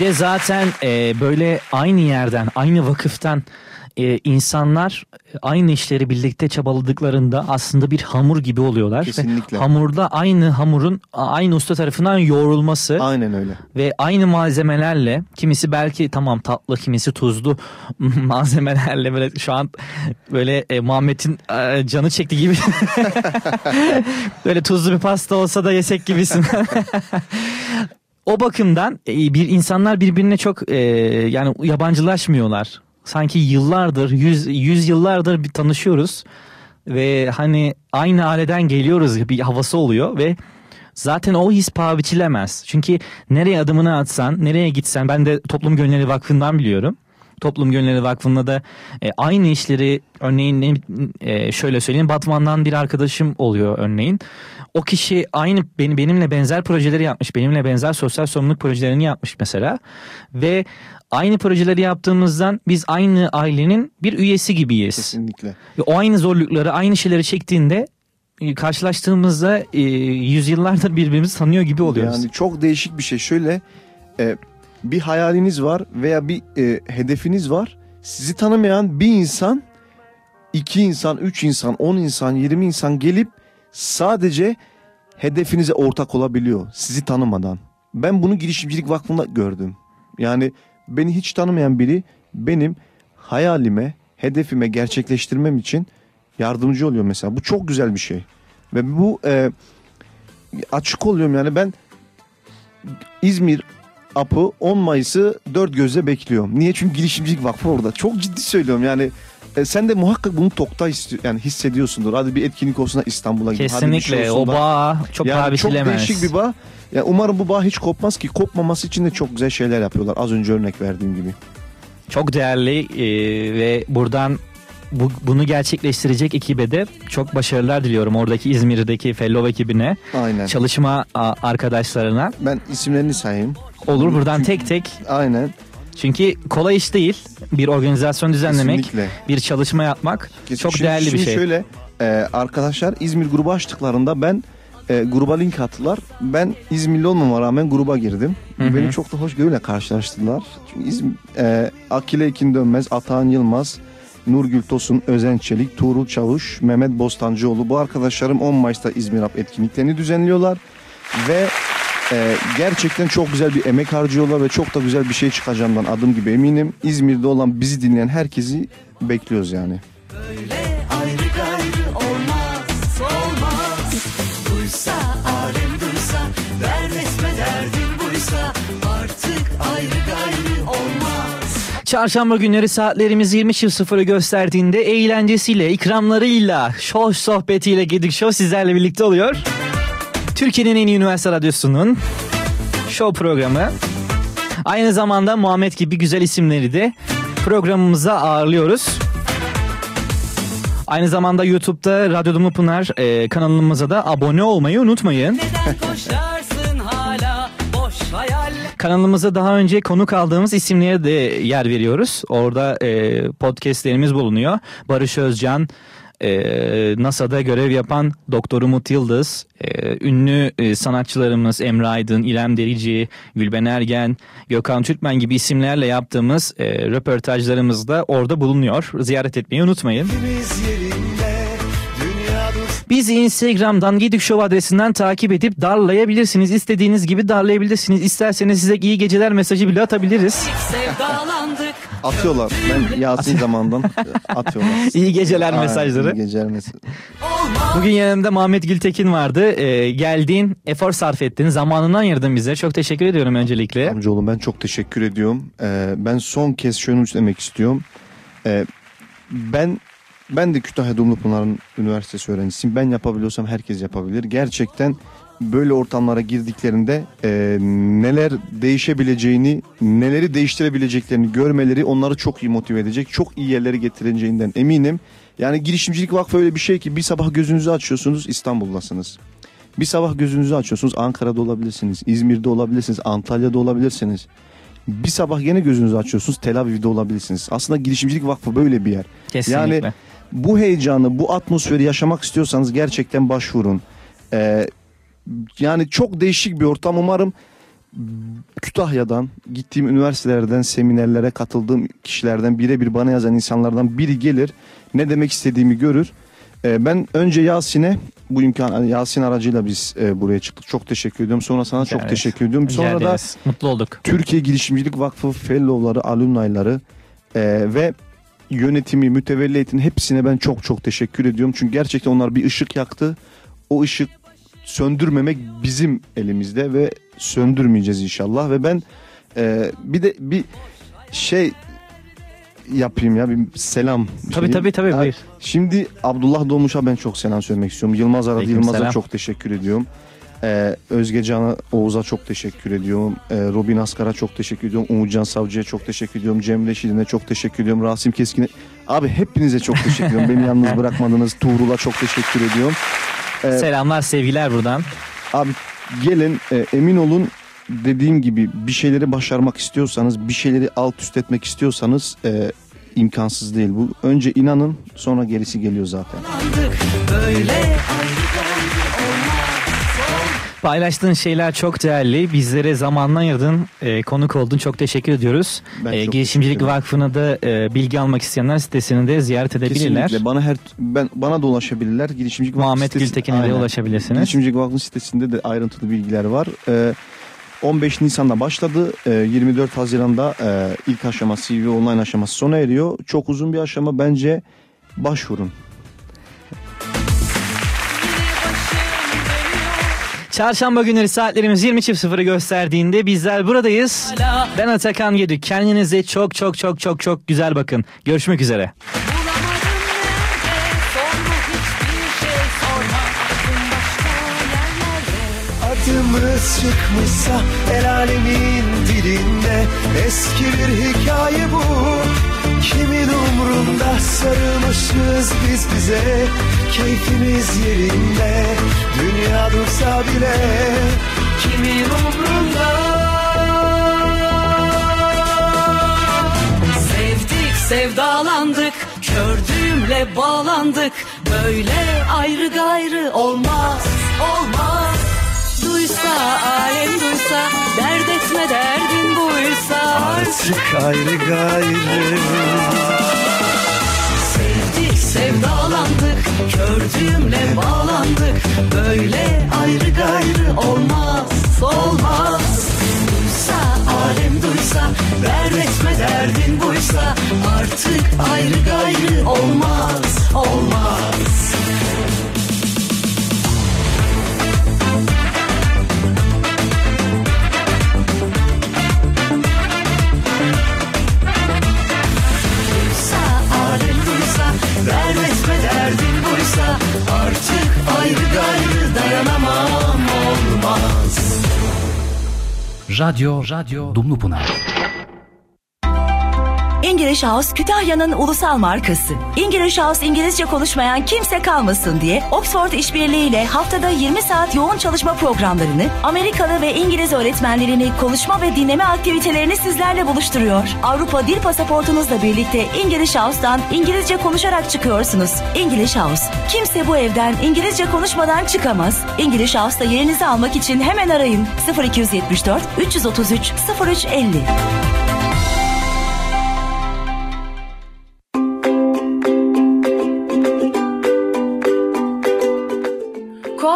Bir de zaten e, böyle aynı yerden, aynı vakıftan e, insanlar aynı işleri birlikte çabaladıklarında aslında bir hamur gibi oluyorlar. Kesinlikle. Ve hamurda aynı hamurun aynı usta tarafından yoğrulması. Aynen öyle. Ve aynı malzemelerle kimisi belki tamam tatlı kimisi tuzlu malzemelerle böyle şu an böyle e, Muhammed'in e, canı çekti gibi. böyle tuzlu bir pasta olsa da yesek gibisin. o bakımdan e, bir insanlar birbirine çok e, yani yabancılaşmıyorlar. Sanki yıllardır, yüz, yüz yıllardır bir tanışıyoruz ve hani aynı aileden geliyoruz bir havası oluyor ve zaten o his paha biçilemez. Çünkü nereye adımını atsan, nereye gitsen ben de Toplum Gönülleri Vakfı'ndan biliyorum. Toplum Gönülleri Vakfı'nda da e, aynı işleri örneğin ne- e, şöyle söyleyeyim Batman'dan bir arkadaşım oluyor örneğin. O kişi aynı benim benimle benzer projeleri yapmış. Benimle benzer sosyal sorumluluk projelerini yapmış mesela. Ve aynı projeleri yaptığımızdan biz aynı ailenin bir üyesi gibiyiz. Kesinlikle. Ve o aynı zorlukları, aynı şeyleri çektiğinde e, karşılaştığımızda e, yüzyıllardır birbirimizi tanıyor gibi oluyoruz. Yani çok değişik bir şey. Şöyle e, bir hayaliniz var veya bir e, hedefiniz var. Sizi tanımayan bir insan, iki insan, üç insan, on insan, yirmi insan gelip sadece hedefinize ortak olabiliyor. Sizi tanımadan. Ben bunu girişimcilik vakfında gördüm. Yani beni hiç tanımayan biri benim hayalime, hedefime gerçekleştirmem için yardımcı oluyor mesela. Bu çok güzel bir şey. Ve bu e, açık oluyorum yani ben İzmir apı 10 Mayıs'ı dört gözle bekliyorum. Niye? Çünkü girişimcilik vakfı orada. Çok ciddi söylüyorum yani. E, sen de muhakkak bunu tokta istiyor, yani hissediyorsundur. Hadi bir etkinlik olsun da İstanbul'a gidin. Şey Kesinlikle olsun o da- bağ çok yani paha çok değişik bir bağ. Yani umarım bu bağ hiç kopmaz ki kopmaması için de çok güzel şeyler yapıyorlar. Az önce örnek verdiğim gibi. Çok değerli e, ve buradan bu, bunu gerçekleştirecek ekibe de çok başarılar diliyorum. Oradaki İzmir'deki Fellow ekibine, Aynen. çalışma arkadaşlarına. Ben isimlerini sayayım. Olur buradan tek tek. Aynen. Çünkü kolay iş değil. Bir organizasyon düzenlemek, Kesinlikle. bir çalışma yapmak çok Şimdi- değerli bir şimdi şey. şöyle e, arkadaşlar İzmir grubu açtıklarında ben e, gruba link attılar. Ben İzmirli olmama rağmen gruba girdim. Hı hı. Beni çok da hoşgörüyle karşılaştılar. Çünkü İzmir, e, Akile Ekin Dönmez, Atahan Yılmaz, Nurgül Tosun, Özen Çelik, Tuğrul Çavuş, Mehmet Bostancıoğlu. Bu arkadaşlarım 10 Mayıs'ta İzmir Rap etkinliklerini düzenliyorlar. Ve e, gerçekten çok güzel bir emek harcıyorlar ve çok da güzel bir şey çıkacağından adım gibi eminim. İzmir'de olan bizi dinleyen herkesi bekliyoruz yani. ayrı gayrı olmaz olmaz Duysa alem duysa resme derdin buysa Artık ayrı gayrı olmaz Çarşamba günleri saatlerimiz 20.00'ı gösterdiğinde eğlencesiyle, ikramlarıyla, şoş sohbetiyle Gedik Show sizlerle birlikte oluyor. Türkiye'nin en iyi üniversite radyosunun show programı. Aynı zamanda Muhammed gibi güzel isimleri de programımıza ağırlıyoruz. Aynı zamanda YouTube'da Radyo Dumu Pınar e, kanalımıza da abone olmayı unutmayın. Hala Kanalımıza daha önce konuk aldığımız isimlere de yer veriyoruz. Orada e, podcastlerimiz bulunuyor. Barış Özcan, e, NASA'da görev yapan Doktor Umut Yıldız, e, ünlü e, sanatçılarımız Emre Aydın, İrem Derici, Gülben Ergen, Gökhan Türkmen gibi isimlerle yaptığımız e, röportajlarımız da orada bulunuyor. Ziyaret etmeyi unutmayın. Bizi Instagram'dan Gedik Show adresinden takip edip darlayabilirsiniz. İstediğiniz gibi darlayabilirsiniz. İsterseniz size iyi geceler mesajı bile atabiliriz. Atıyorlar. Ben Yasin zamandan atıyorlar. İyi geceler Aynen, mesajları. iyi geceler mesajları. Bugün yanımda Muhammed Gültekin vardı. Ee, geldin, efor sarf ettin, zamanından ayırdın bize. Çok teşekkür ediyorum öncelikle. Amcaoğlum ben çok teşekkür ediyorum. Ee, ben son kez şunu demek istiyorum. Ee, ben ben de Kütahya Dumlupınar'ın üniversitesi öğrencisiyim. Ben yapabiliyorsam herkes yapabilir. Gerçekten böyle ortamlara girdiklerinde e, neler değişebileceğini, neleri değiştirebileceklerini görmeleri onları çok iyi motive edecek. Çok iyi yerlere getireceğinden eminim. Yani girişimcilik vakfı öyle bir şey ki bir sabah gözünüzü açıyorsunuz İstanbul'dasınız. Bir sabah gözünüzü açıyorsunuz Ankara'da olabilirsiniz, İzmir'de olabilirsiniz, Antalya'da olabilirsiniz. Bir sabah yine gözünüzü açıyorsunuz Tel Aviv'de olabilirsiniz. Aslında girişimcilik vakfı böyle bir yer. Kesinlikle. Yani bu heyecanı, bu atmosferi yaşamak istiyorsanız gerçekten başvurun. Ee, yani çok değişik bir ortam. Umarım Kütahya'dan, gittiğim üniversitelerden, seminerlere katıldığım kişilerden birebir bana yazan insanlardan biri gelir. Ne demek istediğimi görür. Ee, ben önce Yasin'e bu imkan Yasin aracıyla biz e, buraya çıktık. Çok teşekkür ediyorum. Sonra sana çok Evet. teşekkür ediyorum. Rica Sonra da ederiz. Mutlu olduk. Türkiye Girişimcilik Vakfı fellowları, alumnayları e, ve yönetimi, mütevelli heyetinin hepsine ben çok çok teşekkür ediyorum. Çünkü gerçekten onlar bir ışık yaktı. O ışık söndürmemek bizim elimizde ve söndürmeyeceğiz inşallah. Ve ben e, bir de bir şey yapayım ya bir selam. Tabii, şeyi. tabii, tabii, buyur. Şimdi Abdullah Doğmuş'a ben çok selam söylemek istiyorum. Yılmaz aradı. Yılmaz'a çok teşekkür ediyorum. Ee, Özge Can'a, Oğuz'a çok teşekkür ediyorum. Ee, Robin Askar'a çok teşekkür ediyorum. Umutcan Savcı'ya çok teşekkür ediyorum. Cemre Şirin'e çok teşekkür ediyorum. Rasim Keskin'e. Abi hepinize çok teşekkür ediyorum. Beni yalnız bırakmadınız. Tuğrul'a çok teşekkür ediyorum. Ee, Selamlar, sevgiler buradan. Abi gelin e, emin olun dediğim gibi bir şeyleri başarmak istiyorsanız, bir şeyleri alt üst etmek istiyorsanız e, imkansız değil bu. Önce inanın sonra gerisi geliyor zaten. böyle Paylaştığın şeyler çok değerli. Bizlere zamanla ayırdın, e, konuk oldun. Çok teşekkür ediyoruz. Ben E, çok Girişimcilik. Vakfı'na da e, bilgi almak isteyenler sitesini de ziyaret edebilirler. Kesinlikle bana her ben bana da ulaşabilirler. Girişimcilik Vakfı Muhammed Gültekin'e de ulaşabilirsiniz. Girişimcilik Vakfı sitesinde de ayrıntılı bilgiler var. Ee, 15 Nisan'da başladı. Ee, 24 Haziran'da e, ilk aşama CV online aşaması sona eriyor. Çok uzun bir aşama bence başvurun. Çarşamba günleri saatlerimiz 20.00'ı gösterdiğinde bizler buradayız. Ben Atakan Gedük. Kendinize çok çok çok çok çok güzel bakın. Görüşmek üzere. Adımız çıkmışsa el alemin dilinde Eski bir hikaye bu Kimin umrunda sarılmışız biz bize? Keyfimiz yerinde Dünya dursa bile. Kimin umrunda? Sevdik sevdalandık Kördüğümle bağlandık. Böyle ayrı gayrı olmaz olmaz Duysa alem duysa Dert etme derdin buysa. Artık ayrı gayrı. Sevdik sevdalandık Kördüğümle bağlandık. Böyle ayrı gayrı olmaz olmaz. Duysa alem duysa Dert etme derdin buysa. Artık ayrı gayrı olmaz olmaz olsa artık ayrı gayrı dayanamam olmaz. Radyo Radyo Dumlupınar. English House Kütahya'nın ulusal markası. English House İngilizce konuşmayan kimse kalmasın diye Oxford İşbirliği ile haftada 20 saat yoğun çalışma programlarını, Amerikalı ve İngiliz öğretmenlerini konuşma ve dinleme aktivitelerini sizlerle buluşturuyor. Avrupa Dil Pasaportunuzla birlikte English House'dan İngilizce konuşarak çıkıyorsunuz. English House. Kimse bu evden İngilizce konuşmadan çıkamaz. English House'da yerinizi almak için hemen arayın. 0274 333 0350.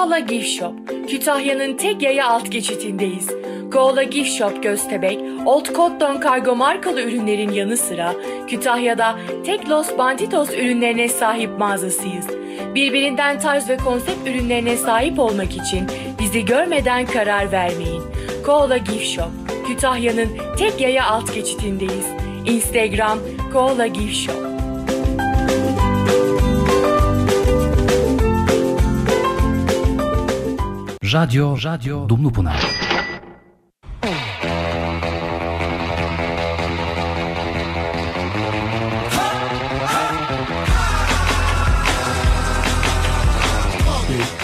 Koala Gift Shop, Kütahya'nın tek yaya alt geçitindeyiz. Koala Gift Shop Göztebek, Old Cotton Kargo markalı ürünlerin yanı sıra Kütahya'da tek Los Banditos ürünlerine sahip mağazasıyız. Birbirinden tarz ve konsept ürünlerine sahip olmak için bizi görmeden karar vermeyin. Koala Gift Shop, Kütahya'nın tek yaya alt geçitindeyiz. Instagram Koala Gift Shop. Radyo, Radyo Dumlupınar.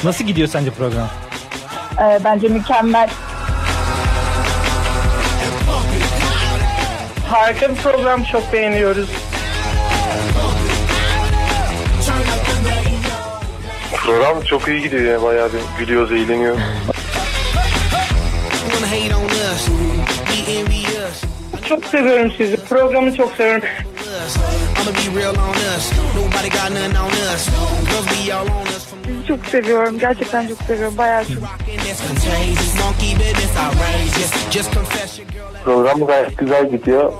Nasıl gidiyor sence program? Ee, bence mükemmel. Harika bir program çok beğeniyoruz. Program çok iyi gidiyor yani bayağı bir gülüyoruz, eğleniyoruz. Çok seviyorum sizi. Programı çok seviyorum. Sizi çok seviyorum. Gerçekten çok seviyorum. Bayağı çok. Program gayet güzel gidiyor.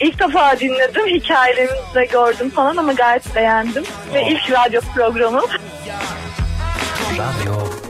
İlk defa dinledim. Hikayelerinizi de gördüm falan ama gayet beğendim. Ve ilk radyo programım. Radyo.